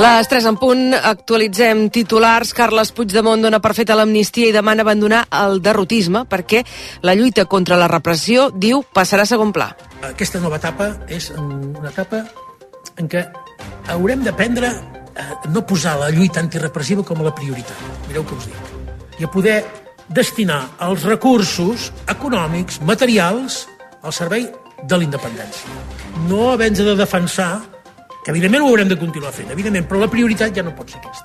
Les 3 en punt, actualitzem titulars. Carles Puigdemont dona per feta l'amnistia i demana abandonar el derrotisme perquè la lluita contra la repressió, diu, passarà a segon pla. Aquesta nova etapa és una etapa en què haurem d'aprendre a no posar la lluita antirepressiva com a la prioritat. Mireu què us dic. I a poder destinar els recursos econòmics, materials, al servei de la independència. No havent de defensar que evidentment ho haurem de continuar fent, evidentment, però la prioritat ja no pot ser aquesta.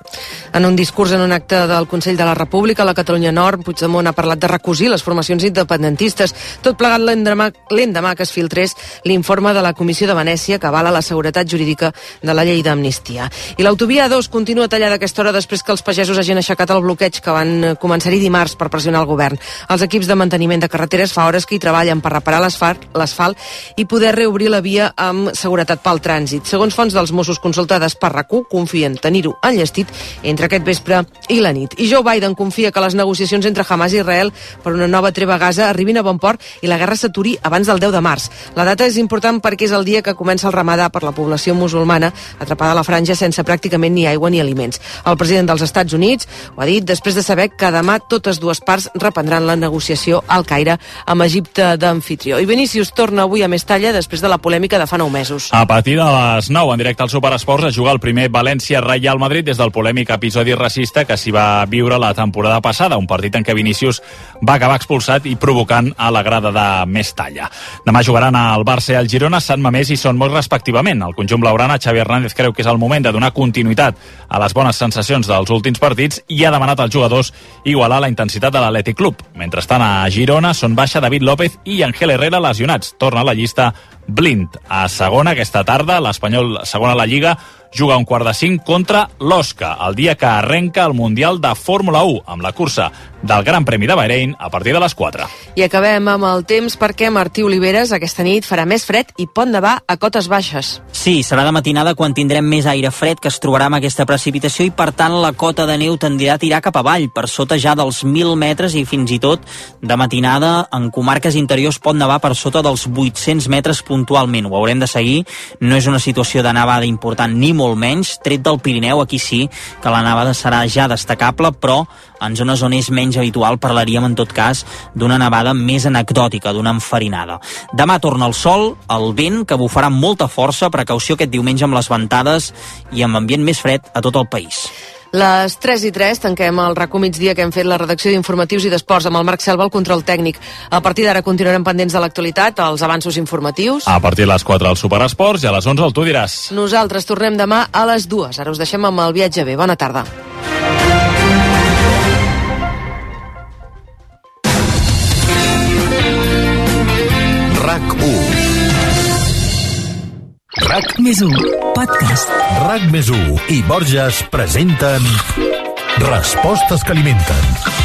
En un discurs en un acte del Consell de la República a la Catalunya Nord, Puigdemont ha parlat de recosir les formacions independentistes, tot plegat l'endemà que es filtrés l'informe de la Comissió de Venècia que avala la seguretat jurídica de la llei d'amnistia. I l'autovia 2 continua tallada aquesta hora després que els pagesos hagin aixecat el bloqueig que van començar-hi dimarts per pressionar el govern. Els equips de manteniment de carreteres fa hores que hi treballen per reparar l'asfalt i poder reobrir la via amb seguretat pel trànsit. Segons fonts dels Mossos consultades per rac confien tenir-ho enllestit entre aquest vespre i la nit. I Joe Biden confia que les negociacions entre Hamas i Israel per una nova treva a Gaza arribin a bon port i la guerra s'aturi abans del 10 de març. La data és important perquè és el dia que comença el ramadà per la població musulmana atrapada a la franja sense pràcticament ni aigua ni aliments. El president dels Estats Units ho ha dit després de saber que demà totes dues parts reprendran la negociació al Caire amb Egipte d'anfitrió. I Vinícius torna avui a Mestalla després de la polèmica de fa nou mesos. A partir de les 9 en directe al Superesports es juga el primer València-Reial Madrid des del polèmic episodi racista que s'hi va viure la temporada passada, un partit en què Vinícius va acabar expulsat i provocant a la grada de Mestalla. Demà jugaran al Barça i al Girona, Sant Mamés i Son Moix respectivament. El conjunt blaugrana, Xavi Hernández creu que és el moment de donar continuïtat a les bones sensacions dels últims partits i ha demanat als jugadors igualar la intensitat de l'Atlètic Club. Mentrestant, a Girona són baixa David López i Ángel Herrera lesionats. Torna a la llista Blind. A segona, aquesta tarda, l'Espanyol, segona a la Lliga, juga un quart de cinc contra l'Osca, el dia que arrenca el Mundial de Fórmula 1, amb la cursa del Gran Premi de Bahrein a partir de les 4. I acabem amb el temps perquè Martí Oliveres aquesta nit farà més fred i pot nevar a cotes baixes. Sí, serà de matinada quan tindrem més aire fred que es trobarà amb aquesta precipitació i per tant la cota de neu tendirà a tirar cap avall, per sota ja dels 1.000 metres i fins i tot de matinada en comarques interiors pot nevar per sota dels 800 metres puntualment. Ho haurem de seguir, no és una situació de nevada important ni molt menys, tret del Pirineu, aquí sí que la nevada serà ja destacable, però en zones on és menys habitual parlaríem en tot cas d'una nevada més anecdòtica, d'una enfarinada. Demà torna el sol, el vent, que bufarà amb molta força, precaució aquest diumenge amb les ventades i amb ambient més fred a tot el país. Les 3 i 3 tanquem el racó migdia que hem fet la redacció d'informatius i d'esports amb el Marc Selva, el control tècnic. A partir d'ara continuarem pendents de l'actualitat, els avanços informatius. A partir de les 4 al Superesports i a les 11 el Tu diràs. Nosaltres tornem demà a les 2. Ara us deixem amb el viatge bé. Bona tarda. RAC més 1 podcast. RAC més 1 i Borges presenten Respostes que alimenten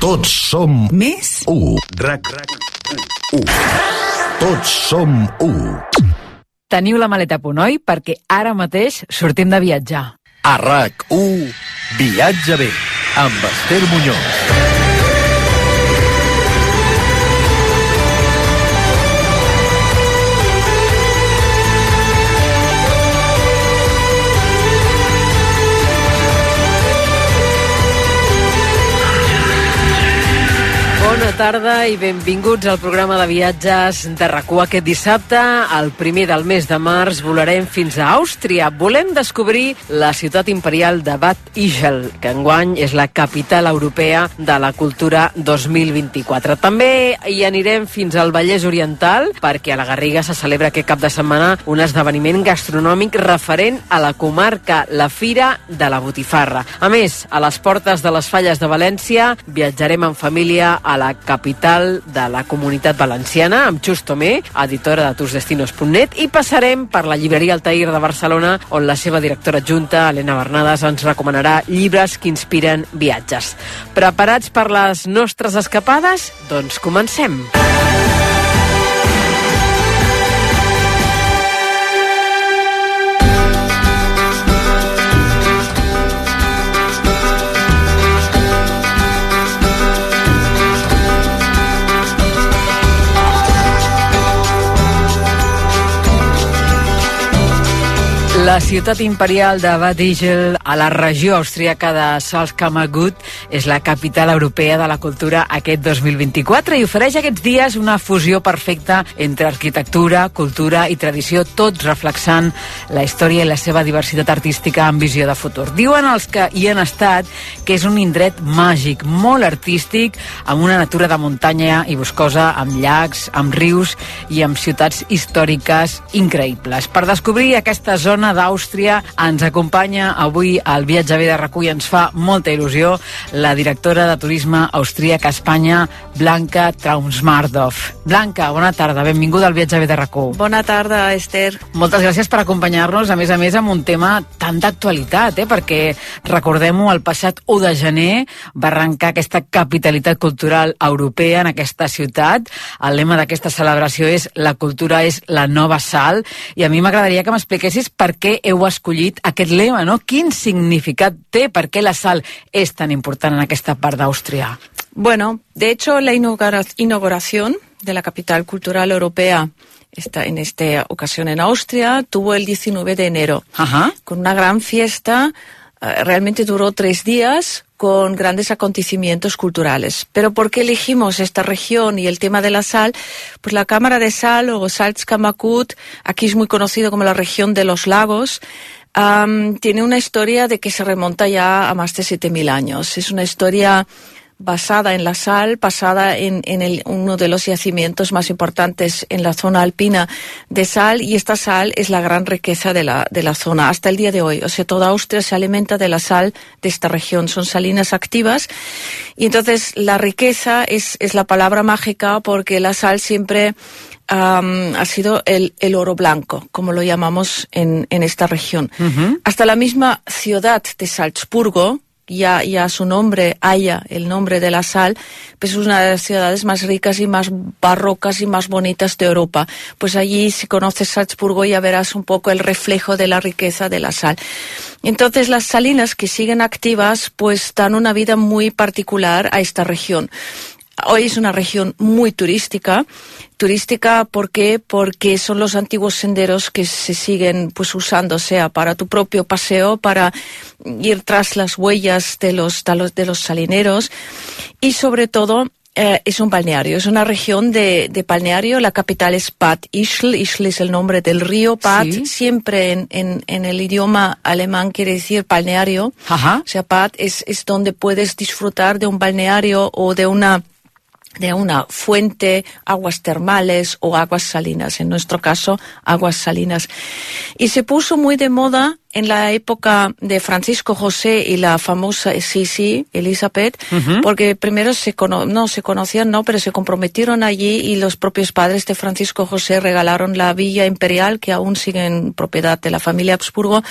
tots som... Més? U. RAC, RAC, U. Tots som u. Teniu la maleta a punt, oi? Perquè ara mateix sortim de viatjar. A RAC1, Viatge bé, amb Esther Muñoz. Tarda i benvinguts al programa de viatges de rac aquest dissabte. El primer del mes de març volarem fins a Àustria. Volem descobrir la ciutat imperial de Bad Ischl, que enguany és la capital europea de la cultura 2024. També hi anirem fins al Vallès Oriental, perquè a la Garriga se celebra aquest cap de setmana un esdeveniment gastronòmic referent a la comarca, la Fira de la Botifarra. A més, a les portes de les Falles de València viatjarem en família a la capital de la comunitat valenciana, amb Just Tomé, editora de tursdestinos.net, i passarem per la llibreria Altair de Barcelona, on la seva directora adjunta, Helena Bernades, ens recomanarà llibres que inspiren viatges. Preparats per les nostres escapades? Doncs comencem. Música La ciutat imperial de Bad Ischl, a la regió austríaca de Salzkammergut, és la capital europea de la cultura aquest 2024 i ofereix aquests dies una fusió perfecta entre arquitectura, cultura i tradició, tot reflexant la història i la seva diversitat artística amb visió de futur. Diuen els que hi han estat que és un indret màgic, molt artístic, amb una natura de muntanya i boscosa, amb llacs, amb rius i amb ciutats històriques increïbles. Per descobrir aquesta zona d'Àustria. Ens acompanya avui al viatge de recull. Ens fa molta il·lusió la directora de turisme austríac a Espanya, Blanca Traumsmardov. Blanca, bona tarda, benvinguda al viatge de recull. Bona tarda, Esther. Moltes gràcies per acompanyar-nos, a més a més, amb un tema tan d'actualitat, eh? perquè recordem-ho, el passat 1 de gener va arrencar aquesta capitalitat cultural europea en aquesta ciutat. El lema d'aquesta celebració és La cultura és la nova sal, i a mi m'agradaria que m'expliquessis per què heu escollit aquest lema, no? Quin significat té? Per què la sal és tan important en aquesta part d'Àustria? Bueno, de hecho, la inauguración de la capital cultural europea esta, en esta ocasión en Austria tuvo el 19 de enero, Ajá. con una gran fiesta. Uh, realmente duró tres días con grandes acontecimientos culturales. Pero ¿por qué elegimos esta región y el tema de la sal? Pues la Cámara de Sal o Salzkammergut, aquí es muy conocido como la región de los lagos, tiene una historia de que se remonta ya a más de 7.000 años. Es una historia basada en la sal, basada en, en el, uno de los yacimientos más importantes en la zona alpina de sal, y esta sal es la gran riqueza de la, de la zona hasta el día de hoy. O sea, toda Austria se alimenta de la sal de esta región. Son salinas activas, y entonces la riqueza es, es la palabra mágica porque la sal siempre Um, ha sido el, el, oro blanco, como lo llamamos en, en esta región. Uh -huh. Hasta la misma ciudad de Salzburgo, ya, ya su nombre haya el nombre de la sal, pues es una de las ciudades más ricas y más barrocas y más bonitas de Europa. Pues allí, si conoces Salzburgo, ya verás un poco el reflejo de la riqueza de la sal. Entonces, las salinas que siguen activas, pues dan una vida muy particular a esta región. Hoy es una región muy turística. Turística, ¿por qué? Porque son los antiguos senderos que se siguen pues usando, sea para tu propio paseo, para ir tras las huellas de los, de los salineros y sobre todo eh, es un balneario, es una región de, de, balneario. La capital es Bad Ischl. Ischl es el nombre del río. ¿Sí? siempre en, en, en, el idioma alemán quiere decir balneario. Ajá. O sea, Bad es, es donde puedes disfrutar de un balneario o de una de una fuente, aguas termales o aguas salinas, en nuestro caso aguas salinas. Y se puso muy de moda en la época de Francisco José y la famosa Sisi, Elizabeth, uh -huh. porque primero se no se conocían, no, pero se comprometieron allí y los propios padres de Francisco José regalaron la villa imperial, que aún sigue en propiedad de la familia Habsburgo,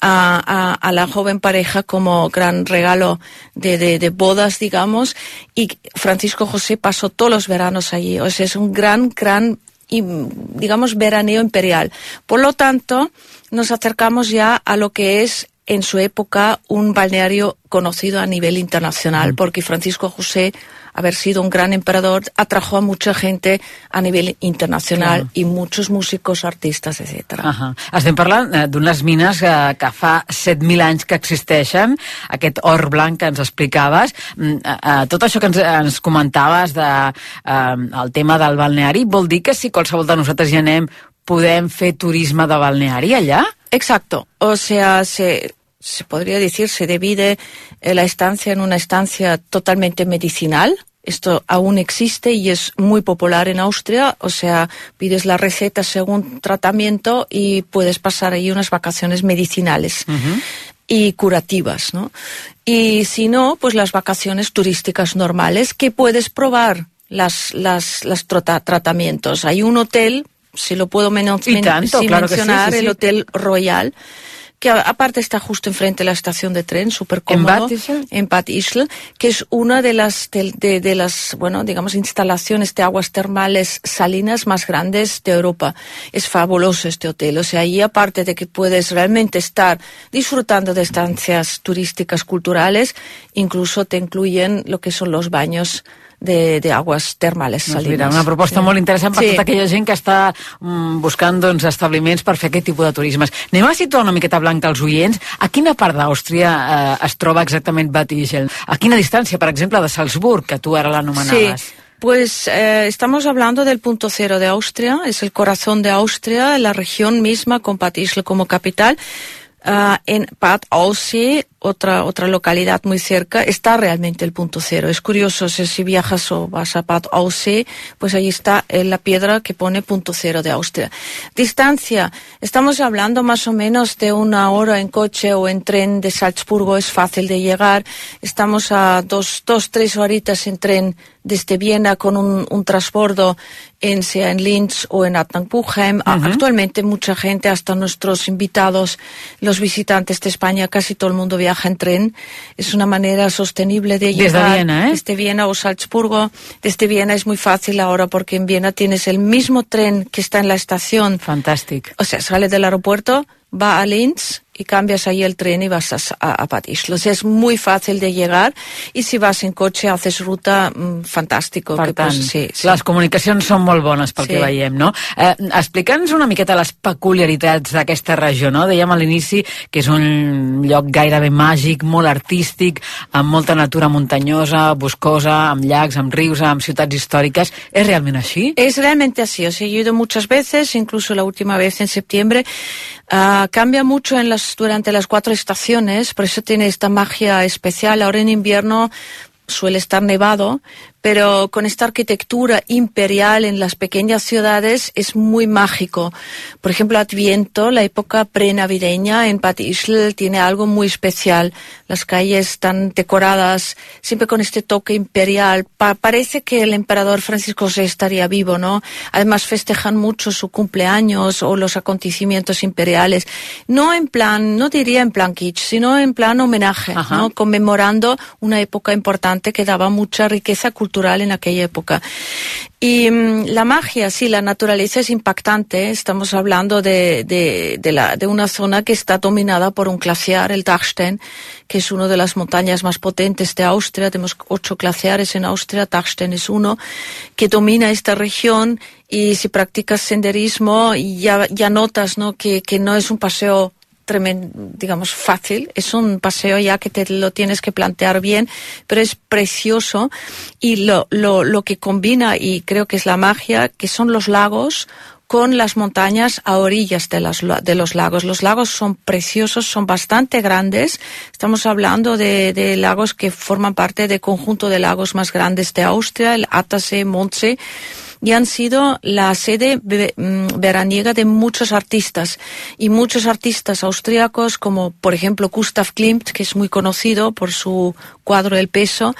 a, a, a la joven pareja como gran regalo de, de, de, bodas, digamos, y Francisco José pasó todos los veranos allí. O sea, es un gran, gran, digamos, veraneo imperial. Por lo tanto, nos acercamos ya a lo que es en su época un balneario conocido a nivel internacional, porque Francisco José, haber sido un gran emperador, atrajo a mucha gente a nivell internacional Clar. i muchos músicos, artistes, etc. Uh -huh. Estem parlant eh, d'unes mines que, que fa 7.000 anys que existeixen, aquest or blanc que ens explicaves. Mm, eh, eh, tot això que ens, ens comentaves de, eh, el tema del balneari, vol dir que si qualsevol de nosaltres hi anem podem fer turisme de balneari allà? Exacto. O sea, se, se podría decir, se divide eh, la estancia en una estancia totalmente medicinal. Esto aún existe y es muy popular en Austria. O sea, pides la receta según tratamiento y puedes pasar ahí unas vacaciones medicinales. Uh -huh. y curativas, ¿no? Y si no, pues las vacaciones turísticas normales que puedes probar las, las, las tratamientos. Hay un hotel, si lo puedo tanto, claro mencionar, el Hotel Royal, que aparte está justo enfrente de la estación de tren, súper cómodo, en Bad Ischl, que es una de las, de, de, las, bueno, digamos, instalaciones de aguas termales salinas más grandes de Europa. Es fabuloso este hotel. O sea, ahí aparte de que puedes realmente estar disfrutando de estancias turísticas culturales, incluso te incluyen lo que son los baños de, de aguas termales salines. Doncs mira, una proposta sí. molt interessant per sí. tota aquella gent que està mm, buscant doncs, establiments per fer aquest tipus de turismes. Anem a situar una miqueta blanca als oients. A quina part d'Àustria eh, es troba exactament Bad Ischl? A quina distància, per exemple, de Salzburg, que tu ara l'anomenaves? Sí. Pues eh, estamos hablando del punto cero de Austria, es el corazón de Austria, la región misma con Patisle como capital. Uh, en Bad Aussee otra, otra localidad muy cerca, está realmente el punto cero. Es curioso, si, viajas o vas a Bad Aussee, pues ahí está eh, la piedra que pone punto cero de Austria. Distancia, estamos hablando más o menos de una hora en coche o en tren de Salzburgo, es fácil de llegar. Estamos a dos, dos tres horitas en tren desde Viena con un, un transbordo en, sea en Linz o en Attenbouchheim. Uh -huh. Actualmente mucha gente, hasta nuestros invitados, los visitantes de España, casi todo el mundo viaja viaja en tren. Es una manera sostenible de llegar desde Viena, ¿eh? desde Viena o Salzburgo. Desde Viena es muy fácil ahora porque en Viena tienes el mismo tren que está en la estación. Fantástico. O sea, sale del aeropuerto, va a Linz y cambias ahí el tren y vas a, a, a Patis. O sea, es muy fácil de llegar y si vas en coche haces ruta mm, fantàstico. Per que, tant, pues, sí, sí. les comunicacions són molt bones pel sí. que veiem, no? Eh, Explica'ns una miqueta les peculiaritats d'aquesta regió, no? Dèiem a l'inici que és un lloc gairebé màgic, molt artístic, amb molta natura muntanyosa, boscosa, amb llacs, amb rius, amb ciutats històriques. ¿Es realment així? Es realmente así. O sea, he ido muchas veces, incluso la última vez en septiembre. Uh, cambia mucho en las durante las cuatro estaciones, por eso tiene esta magia especial. Ahora en invierno suele estar nevado, pero con esta arquitectura imperial en las pequeñas ciudades es muy mágico. Por ejemplo, Adviento, la época prenavideña en Patisl tiene algo muy especial. Las calles están decoradas siempre con este toque imperial. Pa parece que el emperador Francisco VI estaría vivo, ¿no? Además festejan mucho su cumpleaños o los acontecimientos imperiales. No en plan, no diría en plan kitsch, sino en plan homenaje, ¿no? Conmemorando una época importante que daba mucha riqueza cultural cultural en aquella época. Y um, la magia, sí, la naturaleza es impactante. Estamos hablando de, de, de, la, de, una zona que está dominada por un glaciar, el Dachstein, que es una de las montañas más potentes de Austria. Tenemos ocho glaciares en Austria, Dachstein es uno, que domina esta región. Y si practicas senderismo, ya, ya notas ¿no? Que, que no es un paseo tremendo, digamos, fácil. Es un paseo ya que te lo tienes que plantear bien, pero es precioso. Y lo, lo, lo que combina, y creo que es la magia, que son los lagos con las montañas a orillas de, las, de, los lagos. Los lagos son preciosos, son bastante grandes. Estamos hablando de, de, lagos que forman parte del conjunto de lagos más grandes de Austria, el Attersee, Montsee y han sido la sede mm, veraniega de muchos artistas. Y muchos artistas austríacos como por ejemplo Gustav Klimt, que es muy conocido por su cuadro El peso,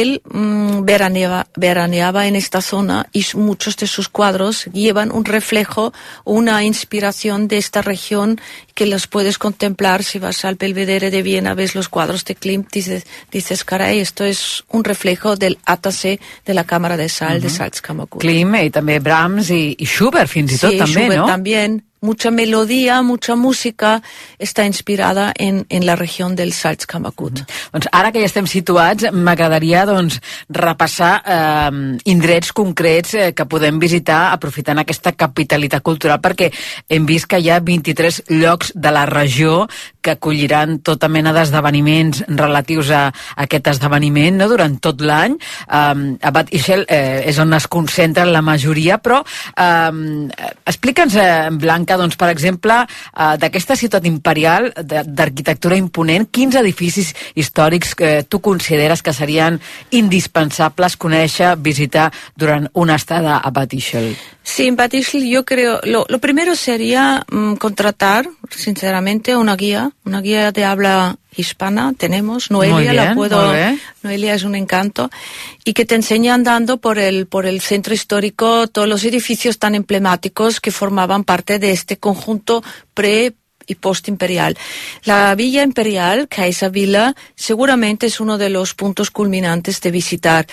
él mmm, veraneaba, veraneaba, en esta zona y muchos de sus cuadros llevan un reflejo, una inspiración de esta región que los puedes contemplar si vas al Belvedere de Viena, ves los cuadros de Klimt, dices, dices caray, esto es un reflejo del Atase de la Cámara de Sal uh -huh. de Salzkammergut. Klimt i també Brahms i, i Schubert fins i tot sí, també, Schubert no? también mucha melodía, mucha música está inspirada en, en la región del Salzkammergut. Mm -hmm. Doncs ara que ja estem situats, m'agradaria doncs, repassar eh, indrets concrets eh, que podem visitar aprofitant aquesta capitalitat cultural, perquè hem vist que hi ha 23 llocs de la regió que acolliran tota mena d'esdeveniments relatius a, aquest esdeveniment no? durant tot l'any. Um, a Bad Ischel eh, és on es concentren la majoria, però um, explica'ns, eh, Blanca, destacar, doncs, per exemple, eh, d'aquesta ciutat imperial d'arquitectura imponent, quins edificis històrics que tu consideres que serien indispensables conèixer, visitar durant una estada a Batischel? Sí, en Patisl yo creo, lo, lo primero sería mm, contratar, sinceramente, una guía, una guía de habla hispana tenemos, Noelia la puedo, Noelia es un encanto, y que te enseña andando por el, por el centro histórico todos los edificios tan emblemáticos que formaban parte de este conjunto pre y post-imperial. La Villa Imperial, Kaiser Villa, seguramente es uno de los puntos culminantes de visitar.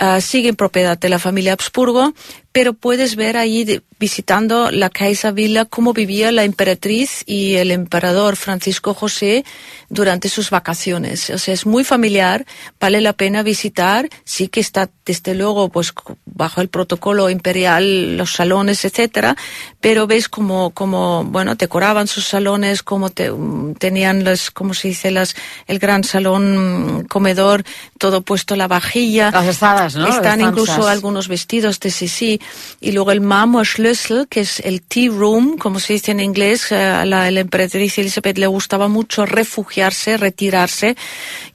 Uh, sigue en propiedad de la familia Habsburgo, pero puedes ver ahí visitando la Kaiser Villa cómo vivía la emperatriz y el emperador Francisco José durante sus vacaciones. O sea, es muy familiar, vale la pena visitar, sí que está desde luego pues bajo el protocolo imperial los salones, etcétera, pero ves como como bueno, decoraban sus salones, como te, tenían las como se dice las el gran salón comedor, todo puesto la vajilla. Las estadas, ¿no? Están incluso algunos vestidos de Sisi y luego el Marmorschlüssel, que es el tea room, como se dice en inglés, eh, a la, la emperatriz Elizabeth le gustaba mucho refugiarse, retirarse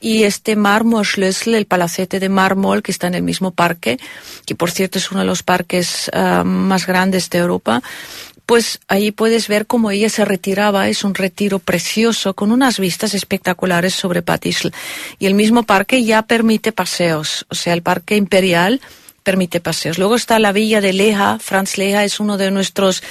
y este Marmorschlüssel, el palacete de mármol que está en el mismo parque, que por cierto es uno de los parques uh, más grandes de Europa, pues ahí puedes ver cómo ella se retiraba, es un retiro precioso con unas vistas espectaculares sobre Patisl. Y el mismo parque ya permite paseos, o sea, el parque imperial permite paseos. Luego está la villa de Leja, Franz Leja es uno de nuestros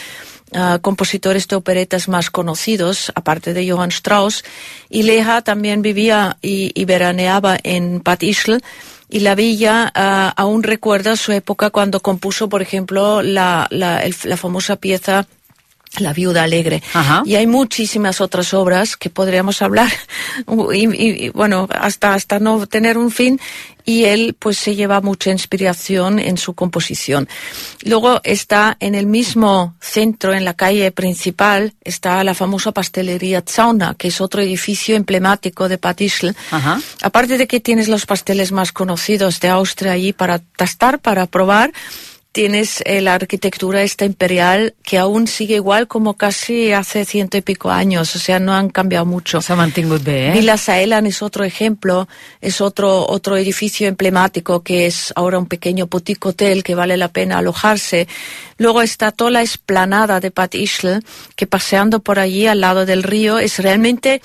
Uh, compositores de operetas más conocidos, aparte de Johann Strauss, y Leja también vivía y, veraneaba en Patisl, y la villa uh, aún recuerda su época cuando compuso, por ejemplo, la, la famosa pieza la viuda alegre. Ajá. Y hay muchísimas otras obras que podríamos hablar, y, y, y, bueno, hasta, hasta no tener un fin, y él pues se lleva mucha inspiración en su composición. Luego está en el mismo centro, en la calle principal, está la famosa pastelería Zauna, que es otro edificio emblemático de Patisl. Ajá. Aparte de que tienes los pasteles más conocidos de Austria allí para tastar, para probar, tienes eh, la arquitectura esta imperial que aún sigue igual como casi hace ciento y pico años, o sea, no han cambiado mucho. S'ha mantingut bé, eh? Villa Saelan es otro ejemplo, es otro, otro edificio emblemático que es ahora un pequeño boutique hotel que vale la pena alojarse. Luego está toda la esplanada de Pat Ischl, que paseando por allí al lado del río es realmente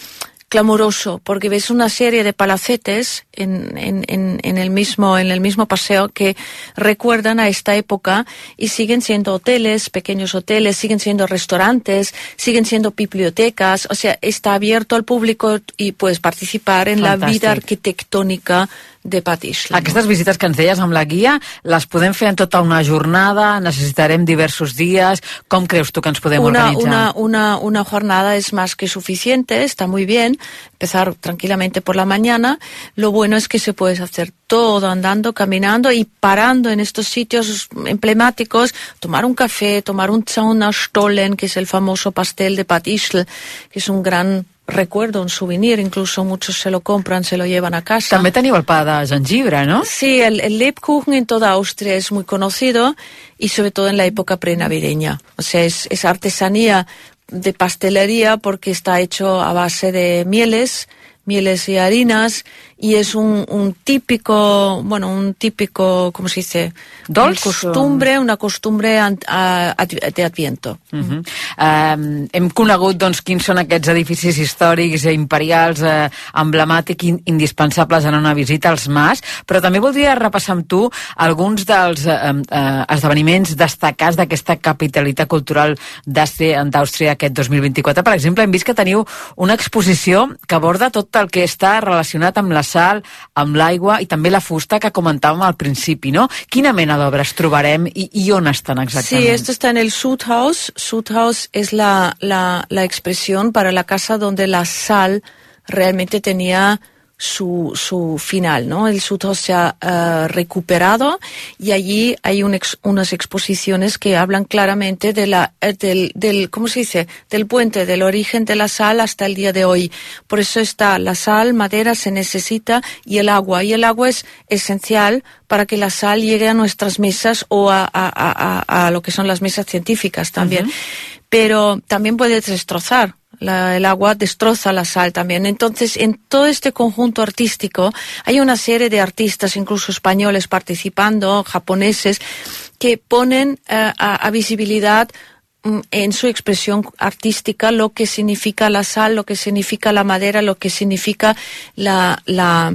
clamoroso porque ves una serie de palacetes en, en, en, en, el mismo, en el mismo paseo que recuerdan a esta época y siguen siendo hoteles, pequeños hoteles, siguen siendo restaurantes, siguen siendo bibliotecas, o sea, está abierto al público y puedes participar en la vida arquitectónica de Patix. Aquestes visites que ens deies amb la guia, les podem fer en tota una jornada? Necessitarem diversos días? Com creus tu que ens podem una, organitzar? Una, una, una jornada es más que suficiente, está muy bien, empezar tranquilamente por la mañana. Lo bueno es que se puede hacer todo andando, caminando y parando en estos sitios emblemáticos, tomar un café, tomar un Zaunastollen, que es el famoso pastel de Patischl, que es un gran recuerdo, un souvenir, incluso muchos se lo compran, se lo llevan a casa. També teniu el pa de jengibre, ¿no? Sí, el, el Lebkuchen en toda Austria es muy conocido y sobre todo en la época prenavideña. O sea, es, es artesanía de pastelería porque está hecho a base de mieles, mieles y harinas y es un, un típico, bueno, un típico, ¿cómo se dice? Dolç, costumbre, una costumbre a, a, de Adviento. Uh -huh. uh, hem conegut doncs, quins són aquests edificis històrics, imperials, eh, emblemàtics, in, indispensables en una visita als Mas, però també voldria repassar amb tu alguns dels eh, eh, esdeveniments destacats d'aquesta capitalitat cultural d'Àustria aquest 2024. Per exemple, hem vist que teniu una exposició que aborda tot el que està relacionat amb la sal, amb l'aigua i també la fusta que comentàvem al principi, no? Quina mena d'obres trobarem i, i on estan exactament? Sí, esto está en el Sudhaus. Sudhaus es la, la, la expresión para la casa donde la sal realmente tenía su, su final, ¿no? El Sudhaus se ha uh, recuperado y allí hay un ex, unas exposiciones que hablan claramente de la, del, del, ¿cómo se dice? Del puente, del origen de la sal hasta el día de hoy. Por eso está la sal, madera se necesita y el agua. Y el agua es esencial para que la sal llegue a nuestras mesas o a, a, a, a lo que son las mesas científicas también. Uh -huh. Pero también puede destrozar la, el agua destroza la sal también. Entonces, en todo este conjunto artístico hay una serie de artistas, incluso españoles, participando, japoneses, que ponen uh, a, visibilidad mm, en su expresión artística lo que significa la sal, lo que significa la madera, lo que significa la, la,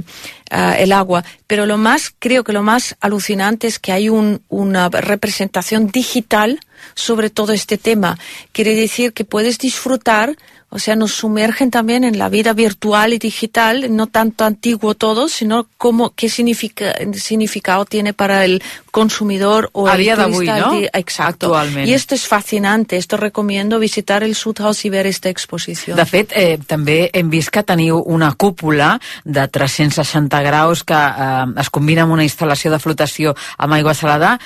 uh, el agua. Pero lo más, creo que lo más alucinante es que hay un, una representación digital sobre todo este tema. Quiere decir que puedes disfrutar o sea, nos sumergen también en la vida virtual y digital, no tanto antiguo todo, sino cómo, qué significa, significado tiene para el consumidor o a el dia d'avui, turista. no? Exacto. Actualment. Y esto es fascinante. Esto recomiendo visitar el Sudhaus y ver esta exposición. De fet, eh, també hem vist que teniu una cúpula de 360 graus que eh, es combina amb una instal·lació de flotació amb aigua salada.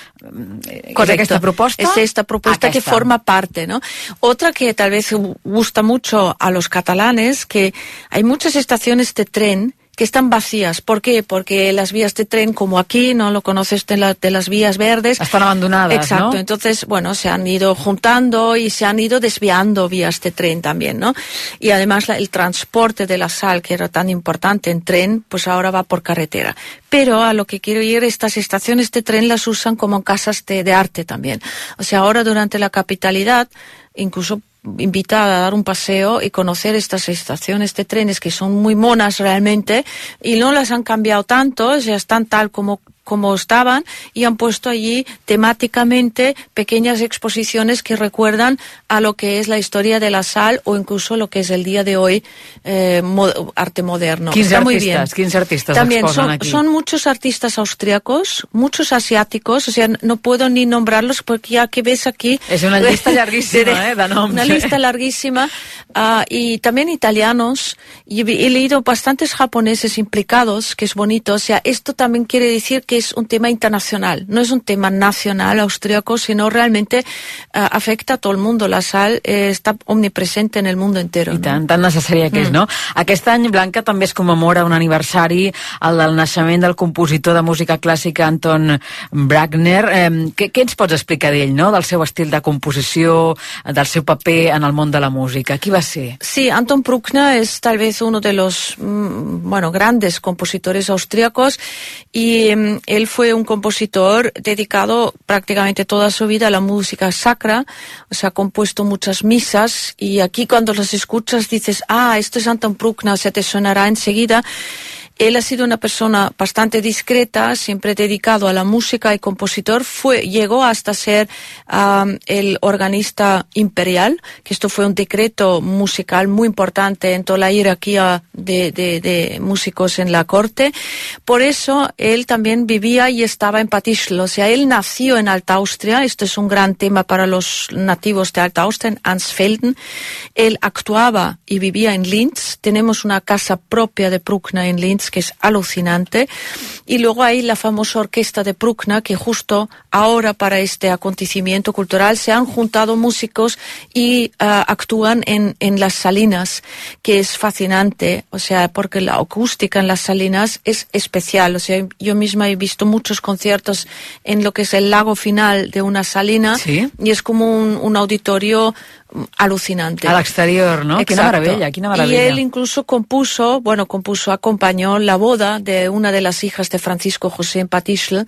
Eh, ¿És aquesta proposta? Es esta propuesta Aquesta. que forma parte, ¿no? Otra que tal vez gusta mucho a los catalanes, que hay muchas estaciones de tren que están vacías. ¿Por qué? Porque las vías de tren, como aquí, no lo conoces de, la- de las vías verdes. Están abandonadas, Exacto. ¿no? Entonces, bueno, se han ido juntando y se han ido desviando vías de tren también, ¿no? Y además la- el transporte de la sal, que era tan importante en tren, pues ahora va por carretera. Pero a lo que quiero ir, estas estaciones de tren las usan como casas de, de arte también. O sea, ahora durante la capitalidad, incluso invitada a dar un paseo y conocer estas estaciones de trenes que son muy monas realmente y no las han cambiado tanto, sea, están tal como como estaban y han puesto allí temáticamente pequeñas exposiciones que recuerdan a lo que es la historia de la sal o incluso lo que es el día de hoy eh, mo- arte moderno. Quins Está muy artistes, bien. quins artistes También son, aquí? son muchos artistas austriacos, muchos asiáticos, o sea, no puedo ni nombrarlos porque ya que ves aquí... És una llista llarguíssima, eh. Una lista larguísima. ah, y también italianos. Y he he leído bastantes japoneses implicados, que es bonito. O sea, esto también quiere decir que es un tema internacional. No es un tema nacional austriaco, sino realmente ah, afecta a todo el mundo. La sal eh, está omnipresente en el mundo entero. I ¿no? tant, tan necessària que és, Mm. no? Aquest any, Blanca, també es commemora un aniversari, el del naixement del compositor de música clàssica Anton Bruckner. Eh, què, què ens pots explicar d'ell, no? Del seu estil de composició, del seu paper en el món de la música. Qui va ser? Sí, Anton Bruckner es tal vez uno de los mm, bueno grandes compositores austríacos y él fue un compositor dedicado prácticamente toda su vida a la música sacra, o sea, ha compuesto muchas misas y aquí cuando las escuchas dices, ah, esto es Anton Bruckner, se te sonará enseguida. Él ha sido una persona bastante discreta, siempre dedicado a la música y compositor. Fue, llegó hasta ser am, el organista imperial, que esto fue un decreto musical muy importante en toda la jerarquía de, de- de músicos en la corte. Por eso él también vivía y estaba en Patischl. O sea, él nació en Alta Austria. Esto es un gran tema para los nativos de Alta Austria, en Ansfelden. Él actuaba y vivía en Linz. Tenemos una casa propia de Bruckner en Linz que es alucinante. Y luego hay la famosa orquesta de Bruckner que justo ahora para este acontecimiento cultural se han juntado músicos y ah, actúan en, en las salinas, que es fascinante. O sea, porque la acústica en las salinas es especial. O sea, yo misma he visto muchos conciertos en lo que es el lago final de una salina Sí. y es como un, un auditorio alucinante. A l'exterior, no? Quina Exacto. meravella, quina Y él incluso compuso, bueno, compuso, acompañó la boda de una de las hijas de Francisco José en Patischl,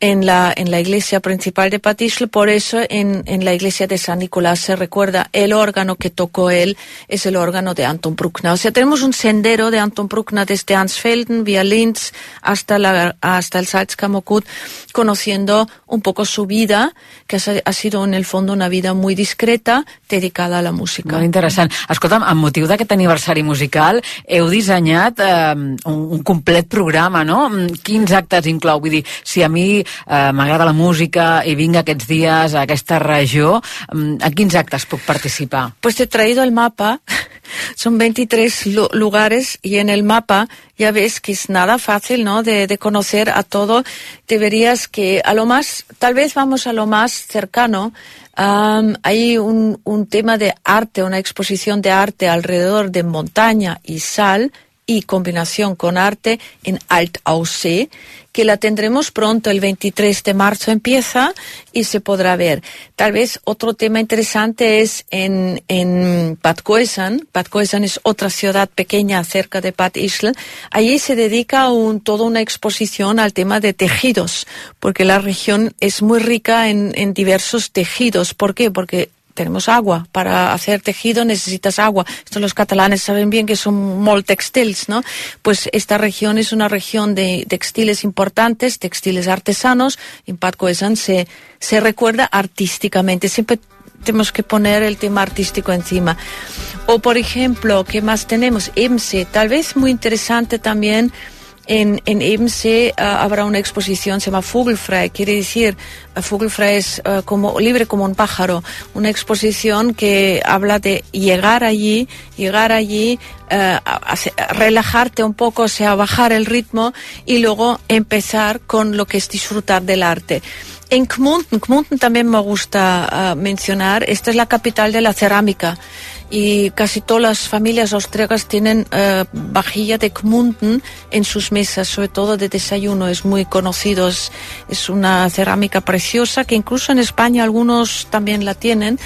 en la, en la iglesia principal de Patischl. Por eso en, en la iglesia de San Nicolás se recuerda el órgano que tocó él, es el órgano de Anton Bruckner. O sea, tenemos un sendero de Anton Bruckner desde Ansfelden, vía Linz, hasta, la, hasta el Salzkammergut, conociendo un poco su vida, que ha, sido en el fondo una vida muy discreta, dedicada a la música. Escolta'm, amb motiu d'aquest aniversari musical, heu dissenyat eh, un, un programa, no? Mm, Quins actes inclou? Vull si a mi eh, m'agrada la música i vinc aquests dies a aquesta regió, mm, a quins actes puc participar? Pues te he traído el mapa. Son 23 lu- lugares y en el mapa ya ves que es nada fácil, ¿no? De, de conocer a todo. Deberías que a lo más, tal vez vamos a lo más cercano. Am, hay un, un tema de arte, una exposición de arte alrededor de montaña y sal y combinación con arte en Alt Aussee, que la tendremos pronto, el 23 de marzo empieza y se podrá ver. Tal vez otro tema interesante es en, en Bad Coesan. Bad Coesan es otra ciudad pequeña cerca de Bad Ischl. Allí se dedica un, toda una exposición al tema de tejidos, porque la región es muy rica en, en diversos tejidos. ¿Por qué? Porque tenemos agua. Para hacer tejido necesitas agua. Esto los catalanes saben bien que son molt textiles, ¿no? Pues esta región es una región de textiles importantes, textiles artesanos. En Pat se, se recuerda artísticamente. Siempre tenemos que poner el tema artístico encima. O, por ejemplo, ¿qué más tenemos? EMSE, tal vez muy interesante también en, en EMSE uh, habrá una exposición, se llama Vogelfrei, quiere decir, uh, es uh, como libre como un pájaro, una exposición que habla de llegar allí, llegar allí, a, relajarte un poco, o sea, bajar el ritmo y luego empezar con lo que es disfrutar del arte. En Gmunden, Gmunden también me gusta mencionar, esta es la capital de la cerámica y casi todas las familias austriacas tienen eh, vajilla de Gmunden en sus mesas, sobre todo de desayuno. Es muy conocido, es, es, una cerámica preciosa que incluso en España algunos también la tienen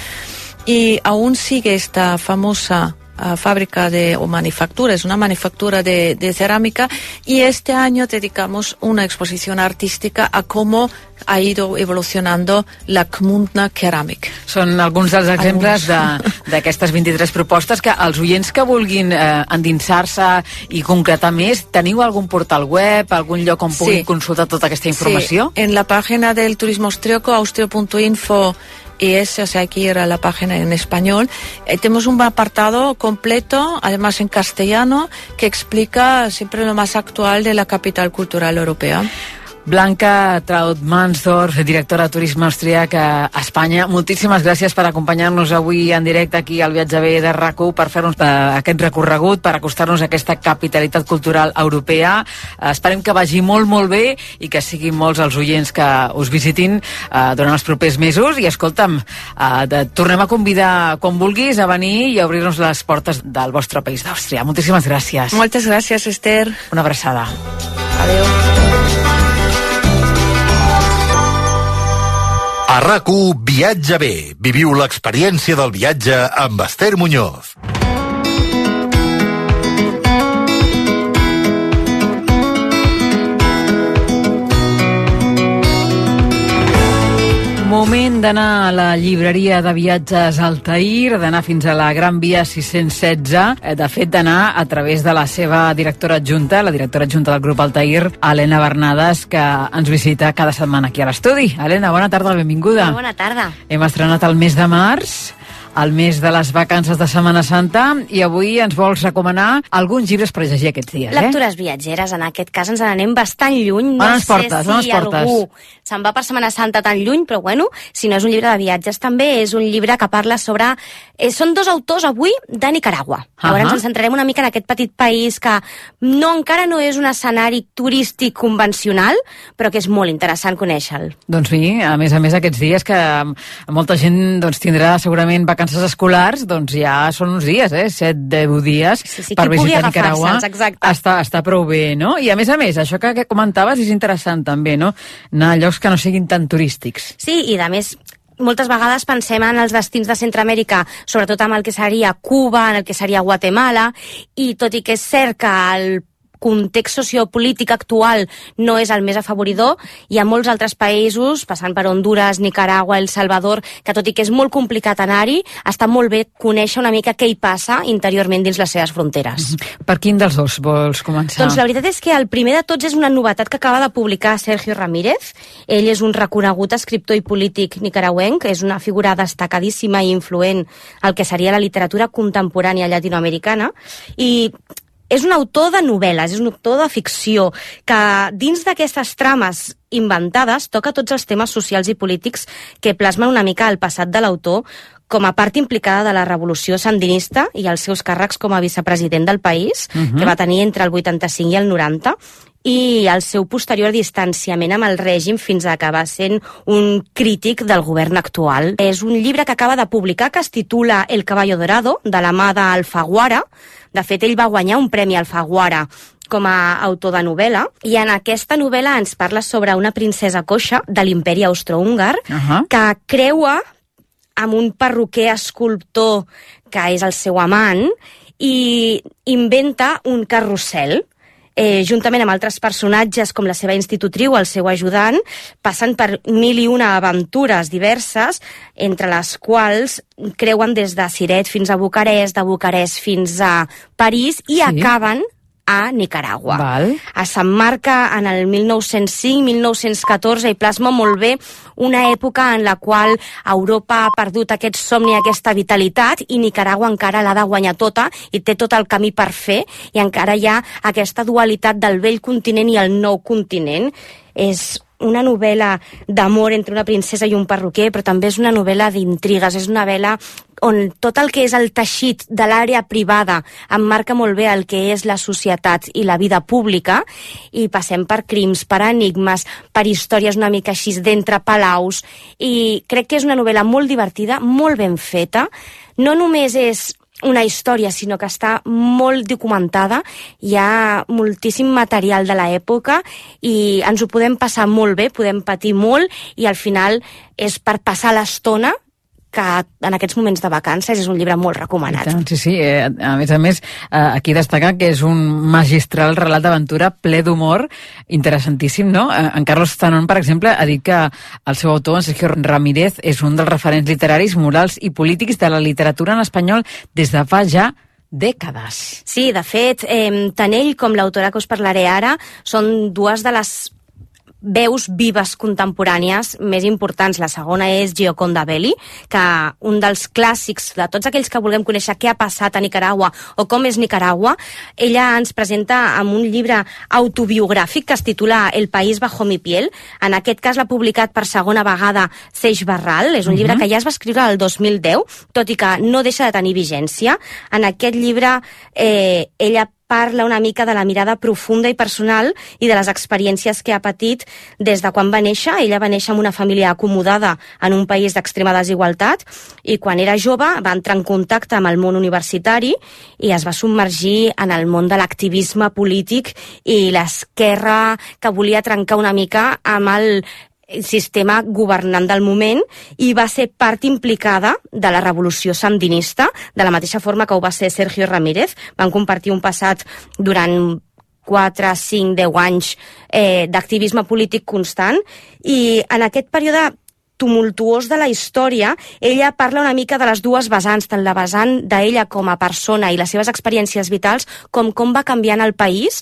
y aún sigue esta famosa uh, fábrica de, o manufactura, es una manufactura de, de, cerámica y este año dedicamos una exposición artística a cómo ha ido evolucionando la Gmundna Ceramic. Són alguns dels exemples d'aquestes de, 23 propostes que els oients que vulguin eh, endinsar-se i concretar més, teniu algun portal web, algun lloc on puguin sí. consultar tota aquesta informació? Sí, en la pàgina del turismo austríaco, austrio.info y ese, o sea, hay que ir a la página en español. Eh, tenemos un apartado completo, además en castellano, que explica siempre lo más actual de la capital cultural europea. Blanca Traut-Mansdorf, directora de Turisme Austríac a Espanya. Moltíssimes gràcies per acompanyar-nos avui en directe aquí al Viatge B de rac per fer-nos uh, aquest recorregut, per acostar-nos a aquesta capitalitat cultural europea. Uh, esperem que vagi molt, molt bé i que siguin molts els oients que us visitin uh, durant els propers mesos. I escolta'm, uh, de, tornem a convidar quan vulguis a venir i a obrir-nos les portes del vostre país d'Àustria. Moltíssimes gràcies. Moltes gràcies, Esther. Una abraçada. Adéu. A rac Viatge bé. Viviu l'experiència del viatge amb Esther Muñoz. Moment d'anar a la llibreria de viatges Altair, d'anar fins a la Gran Via 616, eh, de fet d'anar a través de la seva directora adjunta, la directora adjunta del grup Altair, Helena Bernades, que ens visita cada setmana aquí a l'estudi. Helena, bona tarda, benvinguda. Bona tarda. Hem estrenat el mes de març el mes de les vacances de Setmana Santa i avui ens vols recomanar alguns llibres per llegir aquests dies, eh? Lectures viatgeres, en aquest cas ens n'anem bastant lluny. No on ens portes, sé si portes? algú se'n va per Setmana Santa tan lluny, però bueno, si no és un llibre de viatges també, és un llibre que parla sobre... Eh, són dos autors avui de Nicaragua. Uh -huh. Llavors ens centrarem una mica en aquest petit país que no encara no és un escenari turístic convencional, però que és molt interessant conèixer-lo. Doncs sí, a més a més aquests dies que molta gent doncs, tindrà segurament vacances vacances escolars, doncs ja són uns dies, eh? 7, 10 dies sí, sí, per visitar Nicaragua. Exacte. Està, està prou bé, no? I a més a més, això que, que comentaves és interessant també, no? Anar a llocs que no siguin tan turístics. Sí, i a més moltes vegades pensem en els destins de Centroamèrica, sobretot amb el que seria Cuba, en el que seria Guatemala, i tot i que és cert que el context sociopolític actual no és el més afavoridor. Hi ha molts altres països, passant per Honduras, Nicaragua, El Salvador, que tot i que és molt complicat anar-hi, està molt bé conèixer una mica què hi passa interiorment dins les seves fronteres. Mhm. Per quin dels dos vols començar? Doncs la veritat és que el primer de tots és una novetat que acaba de publicar Sergio Ramírez. Ell és un reconegut escriptor i polític nicaragüenc, és una figura destacadíssima i influent al que seria la literatura contemporània llatinoamericana i és un autor de novel·les, és un autor de ficció, que dins d'aquestes trames inventades toca tots els temes socials i polítics que plasmen una mica el passat de l'autor com a part implicada de la revolució sandinista i els seus càrrecs com a vicepresident del país, uh -huh. que va tenir entre el 85 i el 90, i el seu posterior distanciament amb el règim fins a acabar sent un crític del govern actual. És un llibre que acaba de publicar que es titula El caballo dorado, de la mà d'Alfaguara. De fet, ell va guanyar un premi Alfaguara com a autor de novel·la, i en aquesta novel·la ens parla sobre una princesa coixa de l'imperi austrohúngar uh -huh. que creua amb un perruquer escultor que és el seu amant i inventa un carrusel eh, juntament amb altres personatges com la seva institutriu, el seu ajudant, passen per mil i una aventures diverses, entre les quals creuen des de Siret fins a Bucarest, de Bucarest fins a París, i sí. acaben a Nicaragua. Val. S'emmarca en el 1905-1914 i plasma molt bé una època en la qual Europa ha perdut aquest somni, aquesta vitalitat, i Nicaragua encara l'ha de guanyar tota i té tot el camí per fer, i encara hi ha aquesta dualitat del vell continent i el nou continent. És una novel·la d'amor entre una princesa i un perruquer, però també és una novel·la d'intrigues, és una novel·la on tot el que és el teixit de l'àrea privada emmarca molt bé el que és la societat i la vida pública i passem per crims, per enigmes, per històries una mica així d'entre palaus i crec que és una novel·la molt divertida, molt ben feta, no només és una història, sinó que està molt documentada, hi ha moltíssim material de l'època i ens ho podem passar molt bé, podem patir molt i al final és per passar l'estona que en aquests moments de vacances és un llibre molt recomanat. Tant, sí, sí. Eh, a més a més, eh, aquí destacar que és un magistral relat d'aventura ple d'humor, interessantíssim, no? Eh, en Carlos Tanon, per exemple, ha dit que el seu autor, en Sergio Ramírez, és un dels referents literaris, morals i polítics de la literatura en espanyol des de fa ja dècades. Sí, de fet, eh, tant ell com l'autora que us parlaré ara són dues de les veus vives contemporànies més importants. La segona és Gioconda Belli, que un dels clàssics de tots aquells que vulguem conèixer què ha passat a Nicaragua o com és Nicaragua, ella ens presenta amb un llibre autobiogràfic que es titula El país bajo mi piel. En aquest cas l'ha publicat per segona vegada Seix Barral. És un uh -huh. llibre mhm. que ja es va escriure el 2010, tot i que no deixa de tenir vigència. En aquest llibre eh, ella parla una mica de la mirada profunda i personal i de les experiències que ha patit des de quan va néixer. Ella va néixer en una família acomodada en un país d'extrema desigualtat i quan era jove va entrar en contacte amb el món universitari i es va submergir en el món de l'activisme polític i l'esquerra que volia trencar una mica amb el sistema governant del moment i va ser part implicada de la revolució sandinista, de la mateixa forma que ho va ser Sergio Ramírez. Van compartir un passat durant 4, 5, 10 anys eh, d'activisme polític constant i en aquest període tumultuós de la història, ella parla una mica de les dues vessants, tant la vessant d'ella com a persona i les seves experiències vitals, com com va canviant el país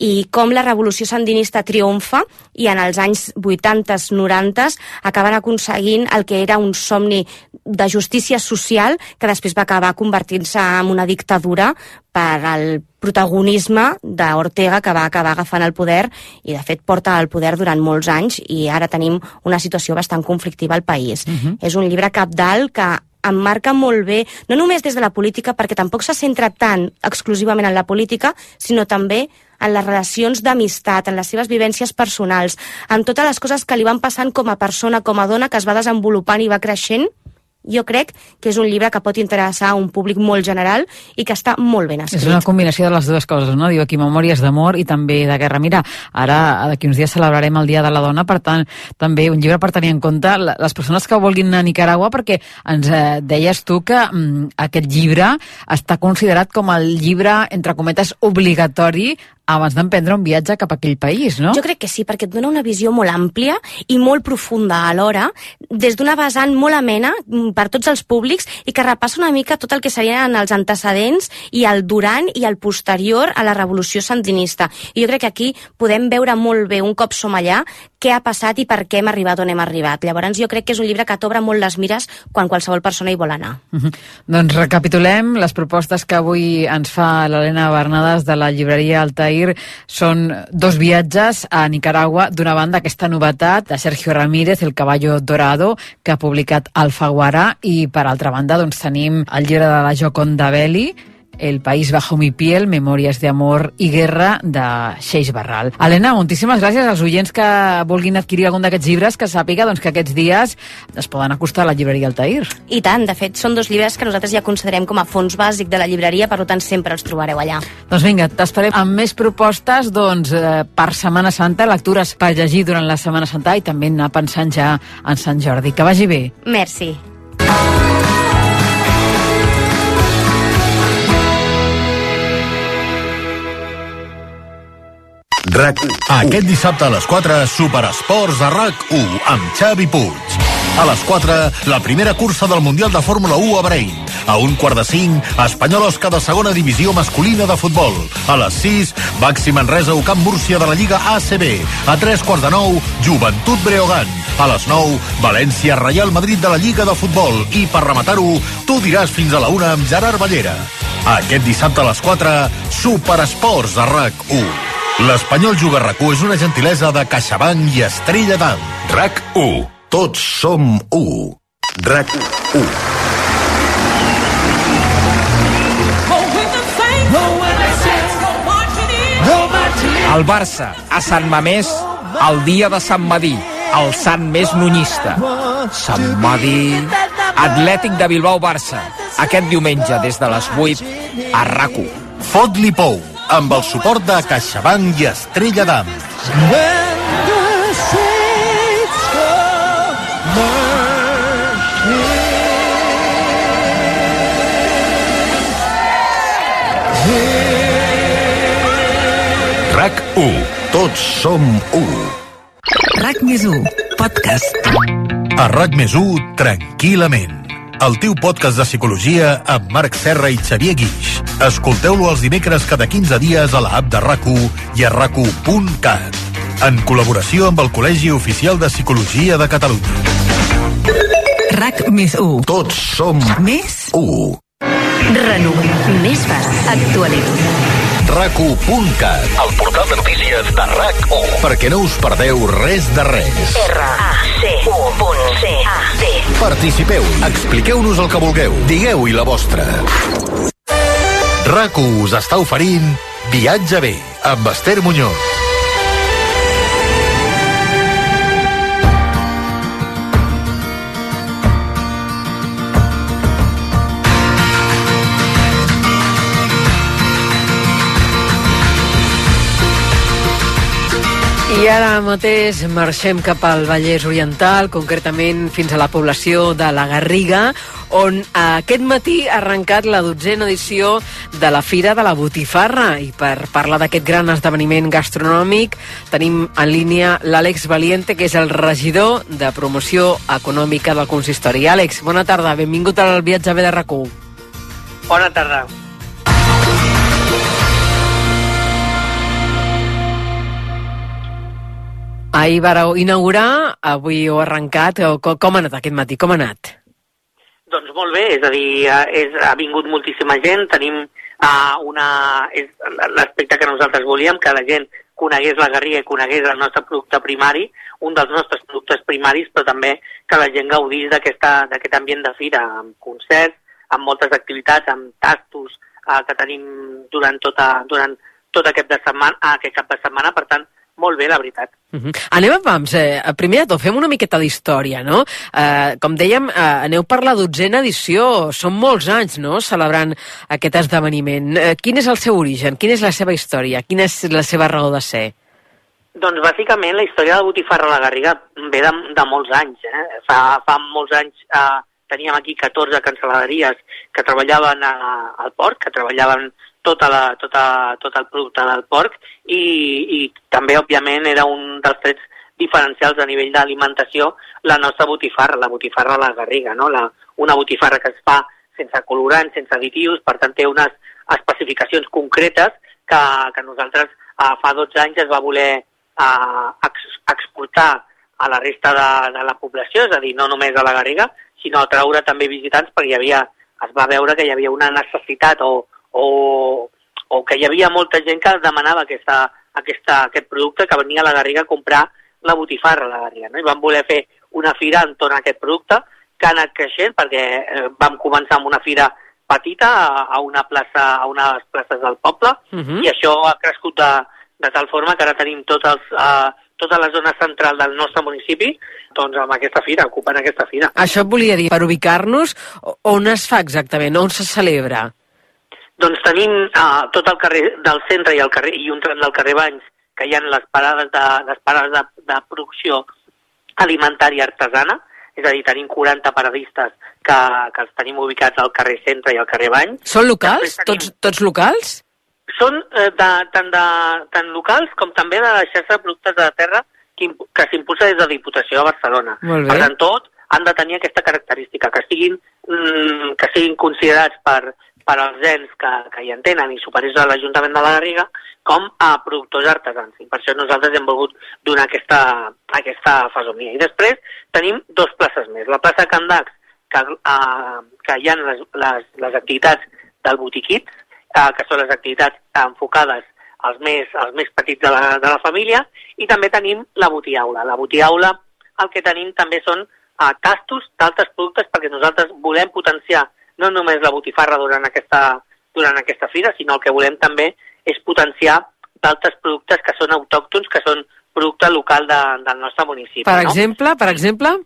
i com la revolució sandinista triomfa i en els anys 80-90 acaben aconseguint el que era un somni de justícia social que després va acabar convertint-se en una dictadura per al protagonisme d'Ortega que va acabar agafant el poder i de fet porta el poder durant molts anys i ara tenim una situació bastant conflictiva al país. Uh -huh. És un llibre capdalt que emmarca molt bé, no només des de la política, perquè tampoc se centra tant exclusivament en la política, sinó també en les relacions d'amistat, en les seves vivències personals, en totes les coses que li van passant com a persona, com a dona, que es va desenvolupant i va creixent, jo crec que és un llibre que pot interessar a un públic molt general i que està molt ben escrit. És una combinació de les dues coses, no? Diu aquí Memòries d'amor i també de guerra. Mira, ara d'aquí uns dies celebrarem el Dia de la Dona, per tant, també un llibre per tenir en compte les persones que vulguin anar a Nicaragua, perquè ens eh, deies tu que mm, aquest llibre està considerat com el llibre, entre cometes, obligatori abans d'emprendre un viatge cap a aquell país, no? Jo crec que sí, perquè et dona una visió molt àmplia i molt profunda alhora, des d'una vessant molt amena mm, per tots els públics i que repassa una mica tot el que serien els antecedents i el durant i el posterior a la revolució sandinista. I jo crec que aquí podem veure molt bé, un cop som allà, què ha passat i per què hem arribat on hem arribat. Llavors jo crec que és un llibre que t'obre molt les mires quan qualsevol persona hi vol anar. Uh -huh. Doncs recapitulem les propostes que avui ens fa l'Helena Bernades de la llibreria Altair. Són dos viatges a Nicaragua. D'una banda, aquesta novetat de Sergio Ramírez, El caballo dorado, que ha publicat Alfaguara, i per altra banda doncs, tenim el llibre de la Joconda Belli, El país bajo mi piel, memòries d'amor i guerra de Xeix Barral. Helena, moltíssimes gràcies als oients que vulguin adquirir algun d'aquests llibres, que sàpiga doncs, que aquests dies es poden acostar a la llibreria Altair. I tant, de fet, són dos llibres que nosaltres ja considerem com a fons bàsic de la llibreria, per tant sempre els trobareu allà. Doncs vinga, t'esperem amb més propostes doncs, eh, per Setmana Santa, lectures per llegir durant la Setmana Santa i també anar pensant ja en Sant Jordi. Que vagi bé. Merci. RAC1. Aquest dissabte a les 4, Superesports a RAC1 amb Xavi Puig. A les 4, la primera cursa del Mundial de Fórmula 1 a Bahrein. A un quart de 5, Espanyol Osca de segona divisió masculina de futbol. A les 6, Baxi Manresa o Camp Múrcia de la Lliga ACB. A 3 quarts de 9, Joventut Breogant. A les 9, València Reial Madrid de la Lliga de Futbol. I per rematar-ho, tu diràs fins a la 1 amb Gerard Ballera. Aquest dissabte a les 4, Superesports a RAC1. L'Espanyol Juga rac és una gentilesa de CaixaBank i Estrella d'Am. RAC1. Tots som 1. RAC1. El Barça, a Sant Mamés, el dia de Sant Madí, el sant més nunyista. Sant Madí... Atlètic de Bilbao-Barça, aquest diumenge des de les 8 a RAC1. Fot-li pou, amb el suport de CaixaBank i Estrella d'Am. RAC 1. Tots som 1. RAC més 1, podcast. A RAC més 1, tranquil·lament. El teu podcast de psicologia amb Marc Serra i Xavier Guix. Escolteu-lo els dimecres cada 15 dies a la app de rac i a rac En col·laboració amb el Col·legi Oficial de Psicologia de Catalunya. RAC més 1. Tots som Més 1. Renom. Més fàcil. Actualitat. RAC1.cat, el portal de notícies de RAC1. Perquè no us perdeu res de res. R-A-C-U.C-A-D. Participeu, expliqueu-nos el que vulgueu, digueu-hi la vostra. RAC1 us està oferint Viatge bé, amb Esther Muñoz. I ara mateix marxem cap al Vallès Oriental, concretament fins a la població de la Garriga, on aquest matí ha arrencat la dotzena edició de la Fira de la Botifarra. I per parlar d'aquest gran esdeveniment gastronòmic tenim en línia l'Àlex Valiente, que és el regidor de promoció econòmica del consistori. Àlex, bona tarda, benvingut al viatge B de rac Bona tarda. Ahir vareu inaugurar, avui heu arrencat. Com, ha anat aquest matí? Com ha anat? Doncs molt bé, és a dir, és, ha vingut moltíssima gent, tenim uh, una... és l'aspecte que nosaltres volíem, que la gent conegués la Garriga i conegués el nostre producte primari, un dels nostres productes primaris, però també que la gent gaudís d'aquest ambient de fira, amb concerts, amb moltes activitats, amb tastos uh, que tenim durant, tota, durant tot aquest, de setmana, aquest cap de setmana, per tant, molt bé, la veritat. Uh -huh. Anem a pams. Eh, primer de tot, fem una miqueta d'història, no? Eh, com dèiem, eh, aneu per la dotzena edició. Són molts anys, no?, celebrant aquest esdeveniment. Eh, quin és el seu origen? Quina és la seva història? Quina és la seva raó de ser? Doncs bàsicament la història de Botifarra a la Garriga ve de, de molts anys. Eh? Fa, fa molts anys eh, teníem aquí 14 cancel·laderies que treballaven a, al port, que treballaven tota la, tota, tot el producte del porc i, i també, òbviament, era un dels trets diferencials a nivell d'alimentació la nostra botifarra, la botifarra a la garriga, no? la, una botifarra que es fa sense colorants, sense additius, per tant té unes especificacions concretes que, que nosaltres eh, fa 12 anys es va voler eh, ex, exportar a la resta de, de la població, és a dir, no només a la Garriga, sinó a traure també visitants perquè hi havia, es va veure que hi havia una necessitat o, o, o que hi havia molta gent que demanava aquesta, aquesta, aquest producte que venia a la Garriga a comprar la botifarra a la Garriga. No? I vam voler fer una fira entorn a aquest producte que ha anat creixent perquè eh, vam començar amb una fira petita a, a una plaça, a unes places del poble, Uh -huh. i això ha crescut de, de tal forma que ara tenim tots els, uh, tota la zona central del nostre municipi doncs amb aquesta fira, ocupant aquesta fira. Això volia dir, per ubicar-nos, on es fa exactament? On se celebra? Doncs tenim uh, tot el carrer del centre i el carrer i un tram del carrer Banys, que hi ha les parades de, les parades de, de producció alimentària artesana, és a dir, tenim 40 paradistes que, que els tenim ubicats al carrer Centre i al carrer Bany. Són locals? Tots, tots locals? Són eh, de, tant, de, tant locals com també de la xarxa de productes de la terra que, que s'impulsa des de la Diputació de Barcelona. Per tant, tot han de tenir aquesta característica, que siguin, mm, que siguin considerats per, per als ens que, que hi entenen i superiors a l'Ajuntament de la Garriga com a productors artesans. I per això nosaltres hem volgut donar aquesta, aquesta fesomia. I després tenim dos places més. La plaça Can Dax, que, uh, que hi ha les, les, les activitats del botiquit, uh, que són les activitats enfocades als més, als més petits de la, de la família, i també tenim la botiaula. La botiaula el que tenim també són uh, tastos d'altres productes perquè nosaltres volem potenciar no només la botifarra durant aquesta, durant aquesta fira, sinó el que volem també és potenciar d'altres productes que són autòctons, que són producte local de, del nostre municipi. Per no? exemple, per exemple?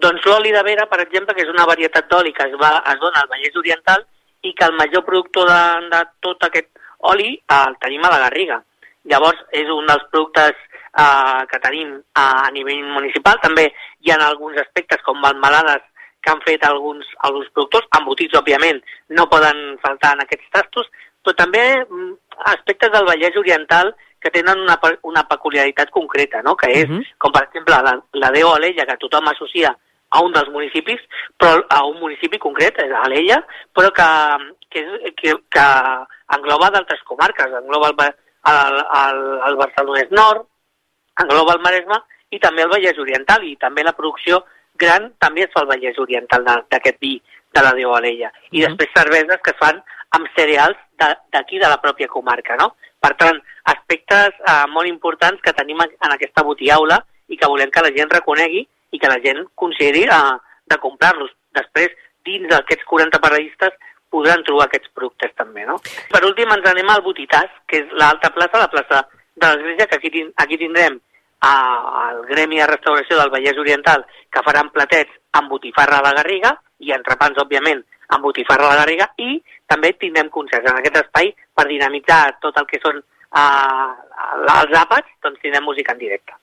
Doncs l'oli de vera, per exemple, que és una varietat d'oli que es, va, es dona al Vallès Oriental i que el major productor de, de tot aquest oli eh, el tenim a la Garriga. Llavors, és un dels productes eh, que tenim a, a nivell municipal. També hi ha alguns aspectes com melmelades que han fet alguns, alguns productors, embotits, òbviament, no poden faltar en aquests tastos, però també mm, aspectes del Vallès Oriental que tenen una, una peculiaritat concreta, no? que és, uh -huh. com per exemple la, la Déu Alella, que tothom associa a un dels municipis, però a un municipi concret, és Alella, però que, que, que, que engloba d'altres comarques, engloba el, el, el, el Barcelonès Nord, engloba el Maresme i també el Vallès Oriental i també la producció gran també es fa al Vallès Oriental de- d'aquest vi de la Déu Alella. I després cerveses que es fan amb cereals de- d'aquí de, la pròpia comarca, no? Per tant, aspectes eh, molt importants que tenim en aquesta botiaula i que volem que la gent reconegui i que la gent consideri eh, de comprar-los. Després, dins d'aquests 40 paradistes, podran trobar aquests productes també, no? Per últim, ens anem al Botitàs, que és l'alta plaça, la plaça de l'Església, que aquí, aquí tindrem a- el Gremi de Restauració del Vallès Oriental, que faran platets amb botifarra a la Garriga, i entrepans, òbviament, amb botifarra a la Garriga, i també tindrem concerts en aquest espai per dinamitzar tot el que són uh, els àpats, doncs tindrem música en directe.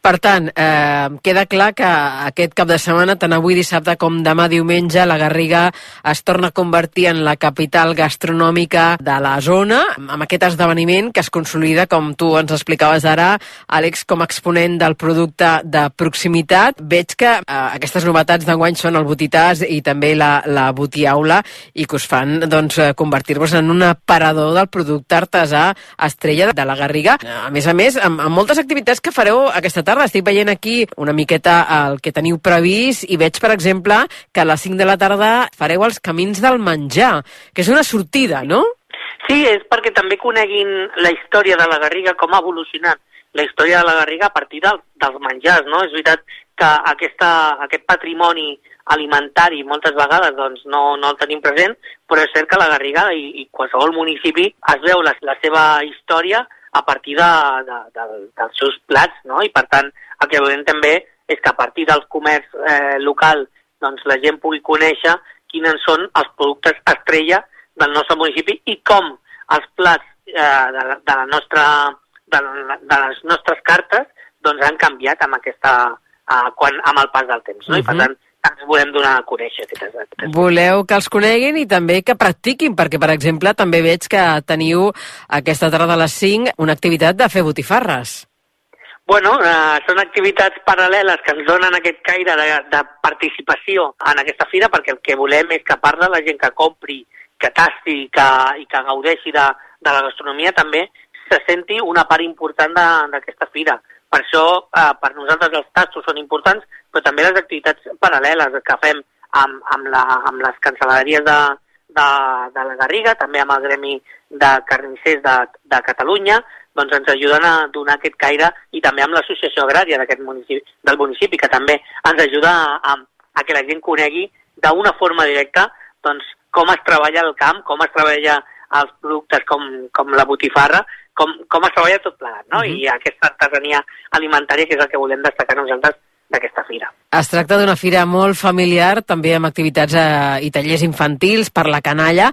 Per tant, eh, queda clar que aquest cap de setmana, tant avui dissabte com demà diumenge, la Garriga es torna a convertir en la capital gastronòmica de la zona, amb aquest esdeveniment que es consolida, com tu ens explicaves ara, Àlex, com a exponent del producte de proximitat. Veig que eh, aquestes novetats d'enguany són el botitàs i també la, la botiaula i que us fan doncs, eh, convertir-vos en un aparador del producte artesà estrella de la Garriga. A més a més, amb, amb moltes activitats que fareu aquesta tarda. Estic veient aquí una miqueta el que teniu previst i veig, per exemple, que a les 5 de la tarda fareu els camins del menjar, que és una sortida, no? Sí, és perquè també coneguin la història de la Garriga, com ha evolucionat la història de la Garriga a partir del, dels menjars, no? És veritat que aquesta, aquest patrimoni alimentari moltes vegades doncs, no, no el tenim present, però és cert que la Garriga i, i qualsevol municipi es veu la, la seva història a partir de, de, de, dels seus plats, no? I per tant, el que volem també és que a partir del comerç eh, local doncs, la gent pugui conèixer quins són els productes estrella del nostre municipi i com els plats eh, de, la- de, la nostra, de, la- de les nostres cartes doncs, han canviat amb, aquesta, eh, quan, amb el pas del temps. No? I per Mhm. tant, ens volem donar a conèixer aquestes, aquestes Voleu que els coneguin i també que practiquin, perquè, per exemple, també veig que teniu aquesta tarda a les 5 una activitat de fer botifarres. Bueno, eh, són activitats paral·leles que ens donen aquest caire de, de participació en aquesta fira perquè el que volem és que a part de la gent que compri, que tasti i que, i que gaudeixi de, de la gastronomia també se senti una part important d'aquesta fira. Per això, eh, per nosaltres els tastos són importants, però també les activitats paral·leles que fem amb, amb, la, amb les cancel·leries de, de, de la Garriga, també amb el Gremi de Carnissers de, de Catalunya, doncs ens ajuden a donar aquest caire i també amb l'associació agrària d'aquest municipi, del municipi, que també ens ajuda a, a, a que la gent conegui d'una forma directa doncs, com es treballa el camp, com es treballa els productes com, com la botifarra, com, com es treballa tot plegat, no? Uh -huh. I aquesta artesania alimentària que és el que volem destacar nosaltres d'aquesta fira. Es tracta d'una fira molt familiar, també amb activitats eh, i tallers infantils per la canalla,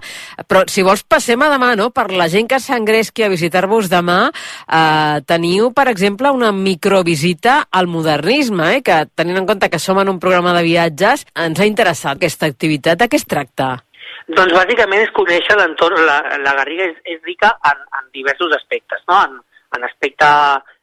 però si vols passem a demà, no? Per la gent que s'engresqui a visitar-vos demà, eh, teniu, per exemple, una microvisita al modernisme, eh, que tenint en compte que som en un programa de viatges, ens ha interessat aquesta activitat. De què es tracta? Doncs bàsicament és conèixer l'entorn, la, la Garriga és, és rica en, en diversos aspectes, no? en, en aspecte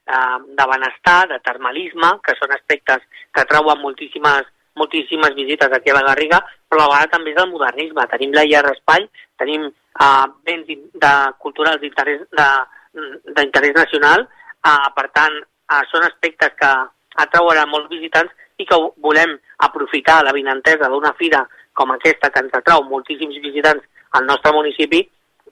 eh, de benestar, de termalisme, que són aspectes que atrauen moltíssimes, moltíssimes visites aquí a la Garriga, però a la vegada també és el modernisme. Tenim la Iar Espai, tenim eh, béns de, culturals d'interès nacional, eh, per tant, eh, són aspectes que atrauran molts visitants i que volem aprofitar la vinentesa d'una fira com aquesta que ens atrau moltíssims visitants al nostre municipi,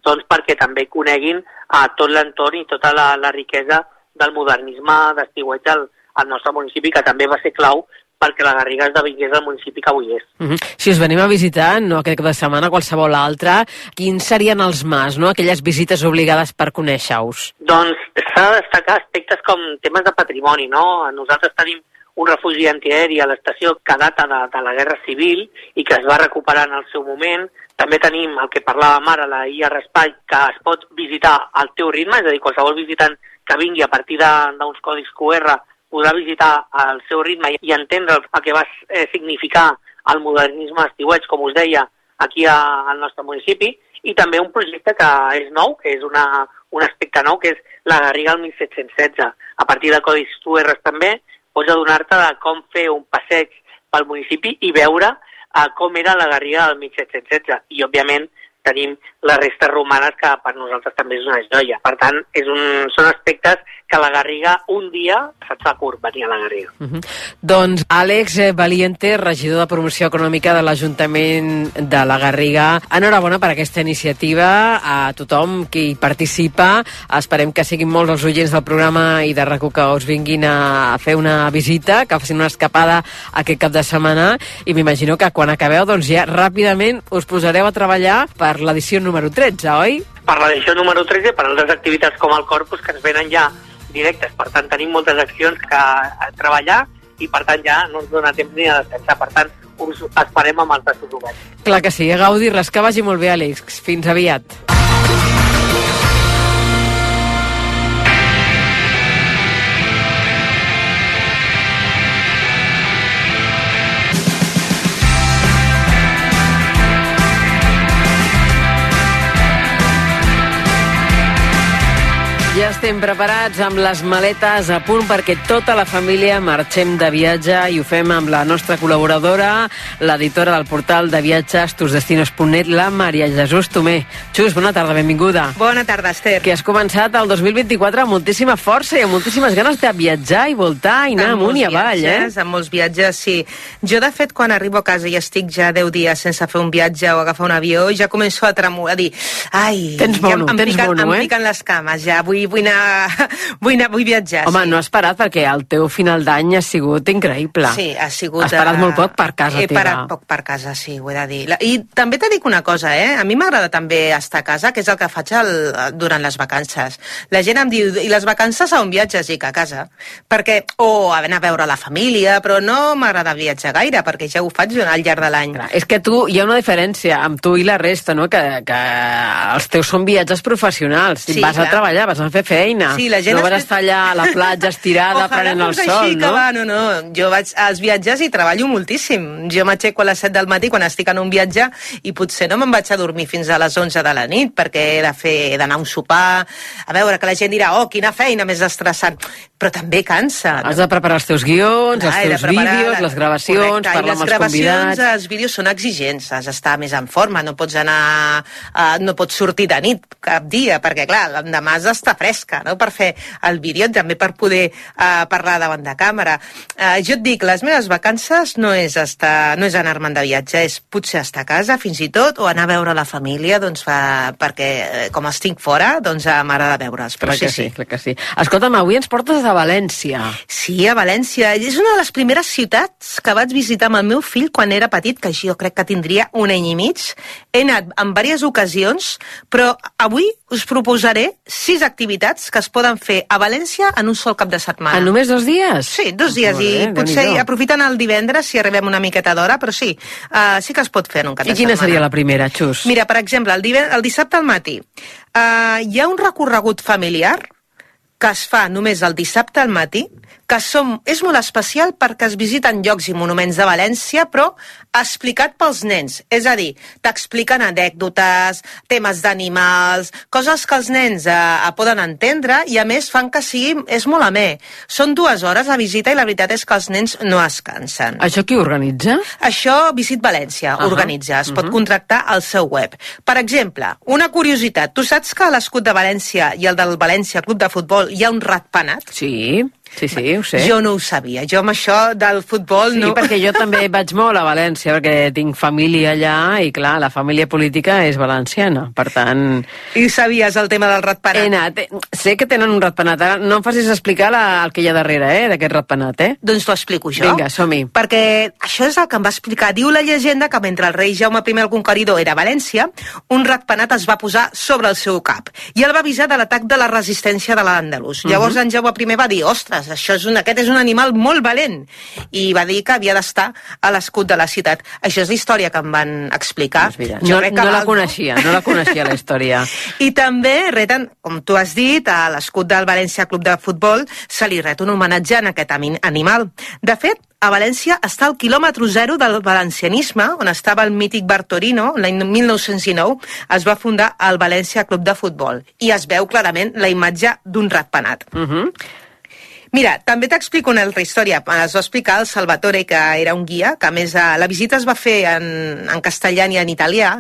doncs perquè també coneguin a eh, tot l'entorn i tota la, la riquesa del modernisme d'estiuetge al, al nostre municipi, que també va ser clau perquè la Garriga esdevingués el municipi que avui és. Uh -huh. Si us venim a visitar, no aquest cap de setmana, qualsevol altre, quins serien els mas, no? aquelles visites obligades per conèixer-us? Doncs s'ha de destacar aspectes com temes de patrimoni, no? Nosaltres tenim un refugi antiaeri a l'estació que data de, de la Guerra Civil i que es va recuperar en el seu moment. També tenim el que parlàvem ara, la IA Espai, que es pot visitar al teu ritme, és a dir, qualsevol visitant que vingui a partir d'uns còdics QR podrà visitar al seu ritme i entendre el que va eh, significar el modernisme estiueig, com us deia, aquí a, al nostre municipi, i també un projecte que és nou, que és una, un aspecte nou, que és la Garriga al 1716. A partir de codis QR també pots adonar-te de com fer un passeig pel municipi i veure uh, com era la Garriga del 1716. I, òbviament, tenim les restes romanes que per nosaltres també és una joia. Per tant, és un, són aspectes que la Garriga un dia se't fa curt venir a la Garriga. Uh -huh. Doncs Àlex Valiente, regidor de Promoció Econòmica de l'Ajuntament de la Garriga, enhorabona per aquesta iniciativa a tothom qui hi participa. Esperem que siguin molts els oients del programa i de rac que us vinguin a fer una visita, que facin una escapada aquest cap de setmana i m'imagino que quan acabeu doncs ja ràpidament us posareu a treballar per l'edició número 13, oi? Per l'edició número 13 per altres activitats com el Corpus que ens venen ja directes, per tant tenim moltes accions que a treballar i per tant ja no ens dona temps ni a descansar, per tant us esperem amb els braços oberts. Clar que sí, eh, Gaudi, res que vagi molt bé, Àlex. Fins aviat. Estem preparats amb les maletes a punt perquè tota la família marxem de viatge i ho fem amb la nostra col·laboradora, l'editora del portal de viatges tusdestinos.net, la Maria Jesús Tomé. Xus, bona tarda, benvinguda. Bona tarda, Esther. Que has començat el 2024 amb moltíssima força i amb moltíssimes ganes de viatjar i voltar i anar amb amunt i avall, viatges, eh? Amb molts viatges, sí. Jo, de fet, quan arribo a casa i estic ja 10 dies sense fer un viatge o agafar un avió, ja començo a tremolar, a dir, ai, tens mono, ja em, tens piquen, mono, em eh? piquen les cames, ja vull, vull anar, vull anar, vull viatjar. Home, sí. no has parat perquè el teu final d'any ha sigut increïble. Sí, ha sigut... Has parat eh, molt poc per casa He teva. parat poc per casa, sí, ho he de dir. I també t'he dic una cosa, eh? A mi m'agrada també estar a casa, que és el que faig el, durant les vacances. La gent em diu, i les vacances a on viatges? Dic, a casa. Perquè, o a anar a veure la família, però no m'agrada viatjar gaire, perquè ja ho faig al llarg de l'any. És que tu, hi ha una diferència amb tu i la resta, no? Que, que els teus són viatges professionals. Sí, vas a clar. treballar, vas a fer feina. Sí, la gent no vas es- estar allà a la platja estirada Ojalà prenent el sol, així, no? va, no, no. Jo vaig als viatges i treballo moltíssim. Jo m'aixeco a les 7 del matí quan estic en un viatge i potser no me'n vaig a dormir fins a les 11 de la nit perquè he de fer, he d'anar a un sopar, a veure, que la gent dirà, oh, quina feina més estressant. Però també cansa. Has de preparar els teus guions, Clar, de els teus vídeos, la- les gravacions, Correcte, parlar les amb els gravacions, convidats... els vídeos són exigents, has d'estar més en forma, no pots anar, uh, no pots sortir de nit cap dia, perquè clar, l'endemà has d'estar fred fresca, no?, per fer el vídeo, també per poder uh, parlar davant de càmera. Uh, jo et dic, les meves vacances no és, estar, no és anar-me'n de viatge, és potser estar a casa, fins i tot, o anar a veure la família, doncs, fa, perquè eh, com estic fora, doncs m'agrada veure'ls. Però clar sí, que sí, clar que sí. Escolta'm, avui ens portes a València. Sí, a València. És una de les primeres ciutats que vaig visitar amb el meu fill quan era petit, que jo crec que tindria un any i mig. He anat en diverses ocasions, però avui us proposaré sis activitats que es poden fer a València en un sol cap de setmana. En només dos dies? Sí, dos dies. Molt bé, I potser Déu-n'hi-do. aprofiten el divendres si arribem una miqueta d'hora, però sí, uh, sí que es pot fer en un cap I de quina setmana. seria la primera, Xus? Mira, per exemple, el, diven- el dissabte al matí uh, hi ha un recorregut familiar que es fa només el dissabte al matí, que som, és molt especial perquè es visiten llocs i monuments de València, però explicat pels nens. És a dir, t'expliquen anècdotes, temes d'animals, coses que els nens eh, poden entendre i a més fan que sigui, és molt amè. Són dues hores a visita i la veritat és que els nens no es cansen. Això qui organitza? Això Visit València Ahà. organitza, es pot Mhm. contractar al seu web. Per exemple, una curiositat, tu saps que a l'escut de València i el del València Club de Futbol hi ha un ratpenat? Sí, sí, sí, ho sé. Jo no ho sabia, jo amb això del futbol Sí, no... perquè jo també vaig molt a València, perquè tinc família allà i, clar, la família política és valenciana, per tant... I sabies el tema del ratpenat? He anat, eh, sé que tenen un ratpenat, ara no em facis explicar la, el que hi ha darrere, eh, d'aquest ratpenat, eh? Doncs t'ho explico jo. Vinga, som-hi. Perquè això és el que em va explicar. Diu la llegenda que mentre el rei Jaume I el Conqueridor era a València, un ratpenat es va posar sobre el seu cap i el va avisar de l'atac de la resistència de l'Àndalus. Mhm. Llavors en Jaume I va dir, ostres, això és un, aquest és un animal molt valent, i va dir que havia d'estar a l'escut de la ciutat. Això és la història que em van explicar. Mira, Jo no, no la coneixia, no la coneixia, la història. I també reten, com tu has dit, a l'escut del València Club de Futbol se li ret un homenatge a aquest animal. De fet, a València està el quilòmetre zero del valencianisme, on estava el mític Bartorino, l'any 1909 es va fundar el València Club de Futbol i es veu clarament la imatge d'un ratpenat. Uh -huh. Mira, també t'explico una altra història. Es va explicar el Salvatore, que era un guia, que a més eh, la visita es va fer en, en castellà i en italià,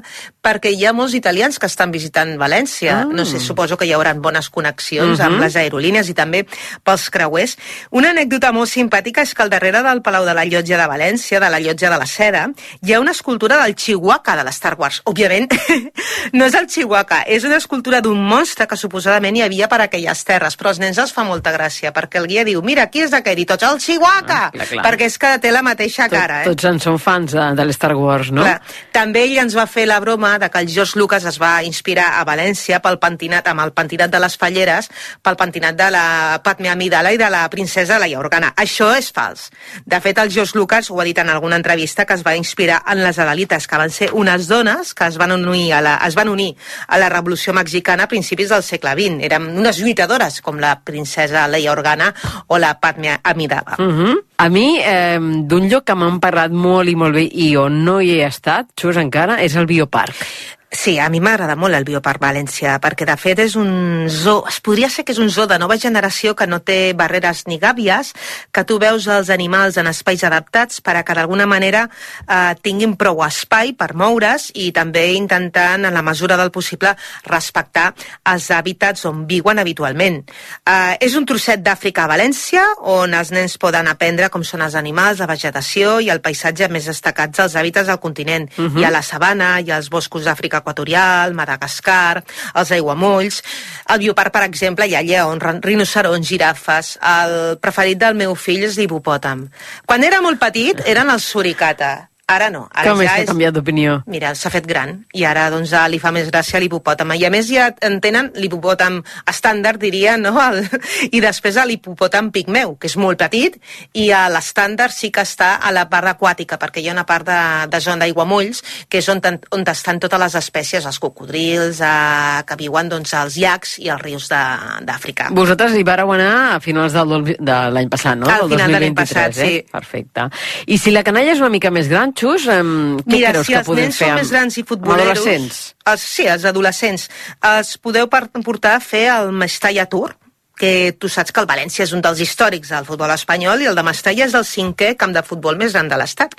perquè hi ha molts italians que estan visitant València. Ah. No sé, suposo que hi haurà bones connexions Mhm. amb les aerolínies i també pels creuers. Una anècdota molt simpàtica és que al darrere del Palau de la Llotja de València, de la Llotja de la Seda, hi ha una escultura del Chihuahua de l'Star Wars. Òbviament, no és el Chihuahua, és una escultura d'un monstre que suposadament hi havia per aquelles terres, però als nens els fa molta gràcia, perquè el guia diu, mira, qui és aquest? I tots, el Chihuahua! Ah, clar, clar. Perquè és que té la mateixa cara, eh? Tots en són fans de, de l'Star Wars, no? Clar, també ell ens va fer la broma de que el George Lucas es va inspirar a València pel pentinat, amb el pentinat de les falleres, pel pentinat de la Padme Amidala i de la princesa Leia Organa. Això és fals. De fet, el George Lucas ho ha dit en alguna entrevista que es va inspirar en les Adalites, que van ser unes dones que es van unir a la, es van unir a la Revolució Mexicana a principis del segle XX. Eren unes lluitadores, com la princesa Leia Organa o la Padme Amidala. Uh -huh. A mi, eh, d'un lloc que m'han parlat molt i molt bé i on no hi he estat, xus encara, és el Bioparc. Sí, a mi m'agrada molt el Bioparc València, perquè de fet és un zoo, es podria ser que és un zoo de nova generació que no té barreres ni gàbies, que tu veus els animals en espais adaptats per a que d'alguna manera eh, tinguin prou espai per moure's i també intentant, en la mesura del possible, respectar els hàbitats on viuen habitualment. Eh, és un trosset d'Àfrica a València, on els nens poden aprendre com són els animals, la vegetació i el paisatge més destacats dels hàbitats del continent. Mhm. Hi ha la sabana, ha els boscos d'Àfrica equatorial, Madagascar, els aiguamolls... Al bioparc, per exemple, hi ha lleons, rin- rinocerons, girafes... El preferit del meu fill és l'hipopòtam. Quan era molt petit, eren els suricata. Ara no. Ara Com és ja que ha canviat d'opinió? Mira, s'ha fet gran i ara doncs, li fa més gràcia l'hipopòtam. I a més ja en tenen l'hipopòtam estàndard, diria, no? El, I després l'hipopòtam pigmeu, que és molt petit, i a l'estàndard sí que està a la part aquàtica, perquè hi ha una part de, de zona d'aiguamolls, que és on, on estan totes les espècies, els cocodrils, eh, que viuen doncs, als llacs i als rius de- d'Àfrica. Vosaltres hi vareu anar a finals del, de l'any passat, no? Al final de l'any 2023, passat, eh? sí. Perfecte. I si la canalla és una mica més gran, Xus, em, què Mira, creus si que els podem nens fer són amb, més grans i futboleros... adolescents? Els, sí, els adolescents. Els podeu portar a fer el Mestalla Tour, que tu saps que el València és un dels històrics del futbol espanyol i el de Mestalla és el cinquè camp de futbol més gran de l'Estat.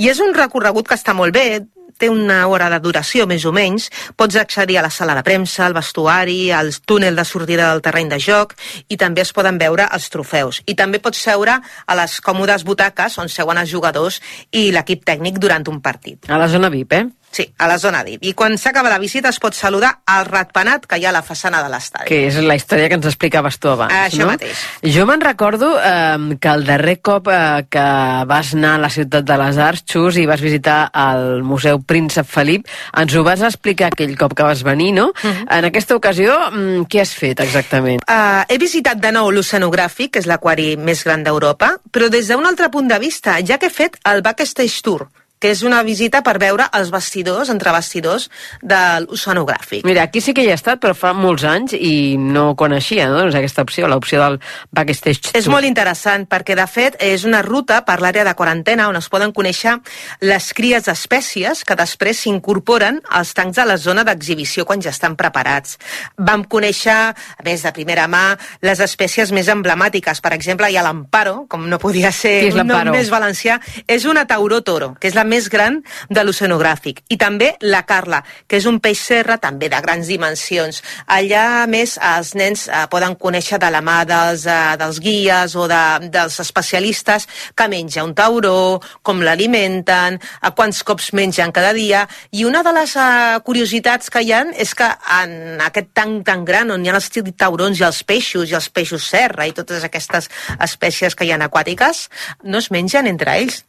I és un recorregut que està molt bé, té una hora de duració, més o menys. Pots accedir a la sala de premsa, al vestuari, al túnel de sortida del terreny de joc i també es poden veure els trofeus. I també pots seure a les còmodes butaques on seuen els jugadors i l'equip tècnic durant un partit. A la zona VIP, eh? Sí, a la zona VIP. I quan s'acaba la visita es pot saludar al ratpenat que hi ha a la façana de l'estadi. Que és la història que ens explicaves tu abans, Això no? mateix. Jo me'n recordo eh, que el darrer cop eh, que vas anar a la ciutat de les Arts, Xus, i vas visitar el Museu Príncep Felip, ens ho vas explicar aquell cop que vas venir, no? Mhm. En aquesta ocasió, mm, què has fet exactament? Uh, he visitat de nou l'Oceanogràfic, que és l'aquari més gran d'Europa, però des d'un altre punt de vista, ja que he fet el Backstage Tour, que és una visita per veure els vestidors, entre vestidors, de l'Oceanogràfic. Mira, aquí sí que hi he estat, però fa molts anys i no coneixia no? doncs aquesta opció, l'opció del backstage És molt interessant perquè, de fet, és una ruta per l'àrea de quarantena on es poden conèixer les cries d'espècies que després s'incorporen als tancs de la zona d'exhibició quan ja estan preparats. Vam conèixer, a més de primera mà, les espècies més emblemàtiques. Per exemple, hi ha l'Amparo, com no podia ser un nom més valencià, és una tauró toro, que és la més gran de l'oceanogràfic. I també la Carla, que és un peix serra també de grans dimensions. Allà, més, els nens eh, poden conèixer de la mà dels, eh, dels guies o de, dels especialistes que menja un tauró, com l'alimenten, a quants cops mengen cada dia. I una de les eh, curiositats que hi ha és que en aquest tanc tan gran on hi ha els taurons i els peixos i els peixos serra i totes aquestes espècies que hi ha aquàtiques, no es mengen entre ells.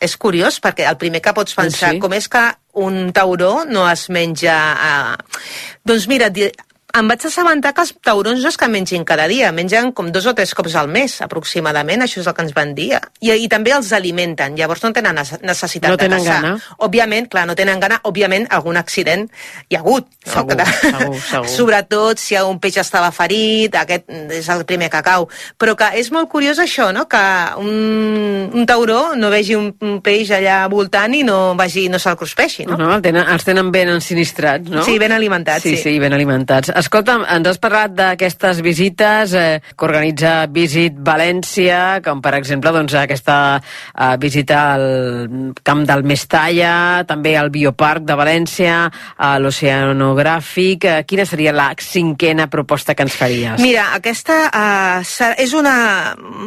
És curiós perquè el primer que pots pensar, Sí. com és que un tauró no es menja... Eh... Doncs mira, em vaig assabentar que els taurons no és que mengin cada dia, mengen com dos o tres cops al mes, aproximadament, això és el que ens van dir. I, i també els alimenten, llavors no tenen nece- necessitat No de tenen caçar. gana. Òbviament, clar, no tenen gana, òbviament algun accident hi ha hagut. Segur, segur, segur. Sobretot si un peix estava ferit, aquest és el primer que cau. Però que és molt curiós això, no? que un, un tauró no vegi un, un peix allà voltant i no, vagi, no se'l cruspeixi. No? No, el tenen, els tenen ben ensinistrats, no? Sí, ben alimentats, Sí, sí. sí, ben alimentats. Escolta'm, ens has parlat d'aquestes visites eh, que organitza Visit València, com per exemple doncs, aquesta eh, visita al camp del Mestalla, també al Bioparc de València, a l'Oceanogràfic. Eh, quina seria la cinquena proposta que ens faries? Mira, aquesta uh, és una...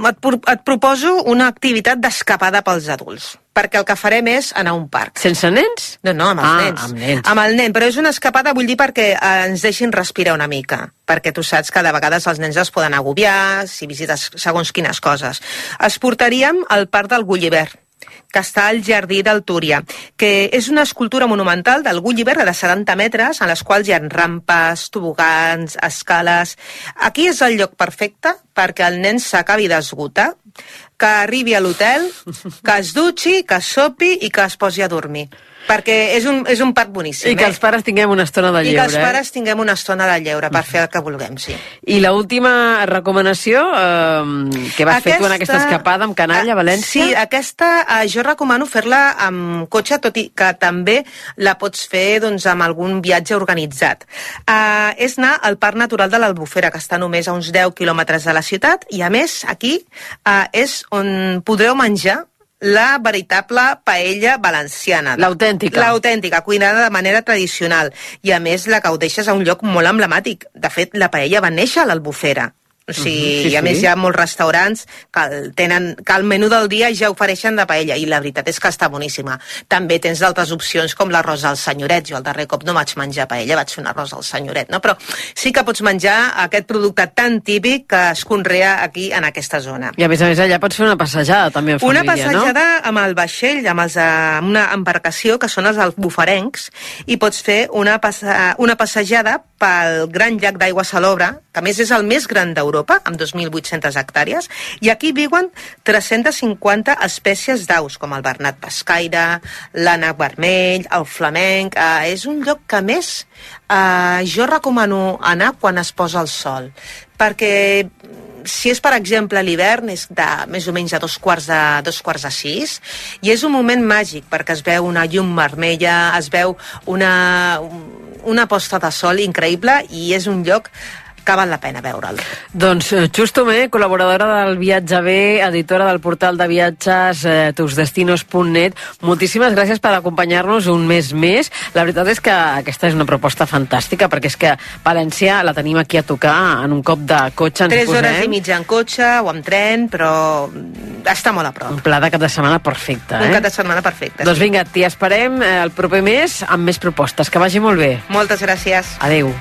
Et, et proposo una activitat d'escapada pels adults perquè el que farem és anar a un parc. Sense nens? No, no, amb els Ah, nens. amb nens. Amb el nen, però és una escapada, vull dir, perquè eh, ens deixin respirar una mica, perquè tu saps que de vegades els nens es poden agobiar si visites segons quines coses. Es portaríem al Parc del Gullivert, que està al Jardí del Túria, que és una escultura monumental del Gulliver de 70 metres, en les quals hi ha rampes, tobogans, escales... Aquí és el lloc perfecte perquè el nen s'acabi d'esgotar, que arribi a l'hotel, que es dutxi, que sopi i que es posi a dormir. Perquè és un, és un parc boníssim, I que eh? els pares tinguem una estona de I lleure. que els eh? pares tinguem una estona de lleure per fer el que vulguem, sí. I la última recomanació eh, que vas fer tu en aquesta escapada amb Canalla, a València? Sí, aquesta eh, jo recomano fer-la amb cotxe, tot i que també la pots fer doncs, amb algun viatge organitzat. Uh, és anar al Parc Natural de l'Albufera, que està només a uns 10 quilòmetres de la ciutat, i a més aquí uh, és on podreu menjar la veritable paella valenciana. L'autèntica. L'autèntica, cuinada de manera tradicional. I a més la gaudeixes a un lloc molt emblemàtic. De fet, la paella va néixer a l'Albufera. O sigui, Mhm, sí, i a sí. més hi ha molts restaurants que el, tenen, que el menú del dia ja ofereixen de paella i la veritat és que està boníssima. També tens d'altres opcions com l'arròs al senyoret. Jo el darrer cop no vaig menjar paella, vaig fer un arròs al senyoret, no? Però sí que pots menjar aquest producte tan típic que es conrea aquí en aquesta zona. I a més a més allà pots fer una passejada també en Una família, passejada amb el vaixell, amb, els, eh, amb una embarcació que són els albufarencs i pots fer una, passa, una passejada pel gran llac d'aigua salobre, que més és el més gran d'Europa, amb 2.800 hectàrees, i aquí viuen 350 espècies d'aus, com el bernat pescaire, l'ànec vermell, el flamenc... Eh, és un lloc que, més, eh, jo recomano anar quan es posa el sol, perquè si és, per exemple, l'hivern, és de més o menys a dos quarts, de, dos quarts de sis, i és un moment màgic, perquè es veu una llum vermella, es veu una, una posta de sol increïble, i és un lloc que val la pena veure'l. Doncs eh, Xustomé, col·laboradora del Viatge B, editora del portal de viatges eh, tusdestinos.net, moltíssimes gràcies per acompanyar-nos un mes més. La veritat és que aquesta és una proposta fantàstica, perquè és que València la tenim aquí a tocar en un cop de cotxe. Ens Tres posem. hores i mitja en cotxe o amb tren, però està molt a prop. Un pla de cap de setmana perfecte, Un eh? cap de setmana perfecte. Doncs vinga, t'hi esperem eh, el proper mes amb més propostes. Que vagi molt bé. Moltes gràcies. Adeu.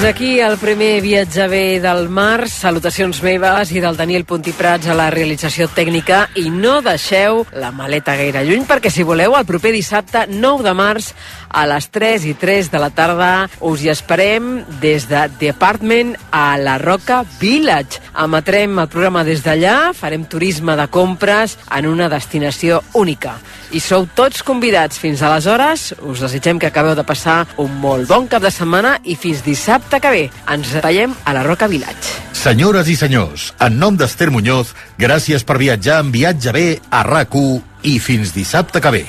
Fins aquí el primer viatge bé del març. Salutacions meves i del Daniel Puntiprats a la realització tècnica i no deixeu la maleta gaire lluny perquè si voleu el proper dissabte 9 de març a les 3 i 3 de la tarda us hi esperem des de Department a la Roca Village. Emetrem el programa des d'allà, farem turisme de compres en una destinació única. I sou tots convidats. Fins aleshores, us desitgem que acabeu de passar un molt bon cap de setmana i fins dissabte que ve. Ens veiem a la Roca Village. Senyores i senyors, en nom d'Ester Muñoz, gràcies per viatjar en viatge bé a rac i fins dissabte que ve.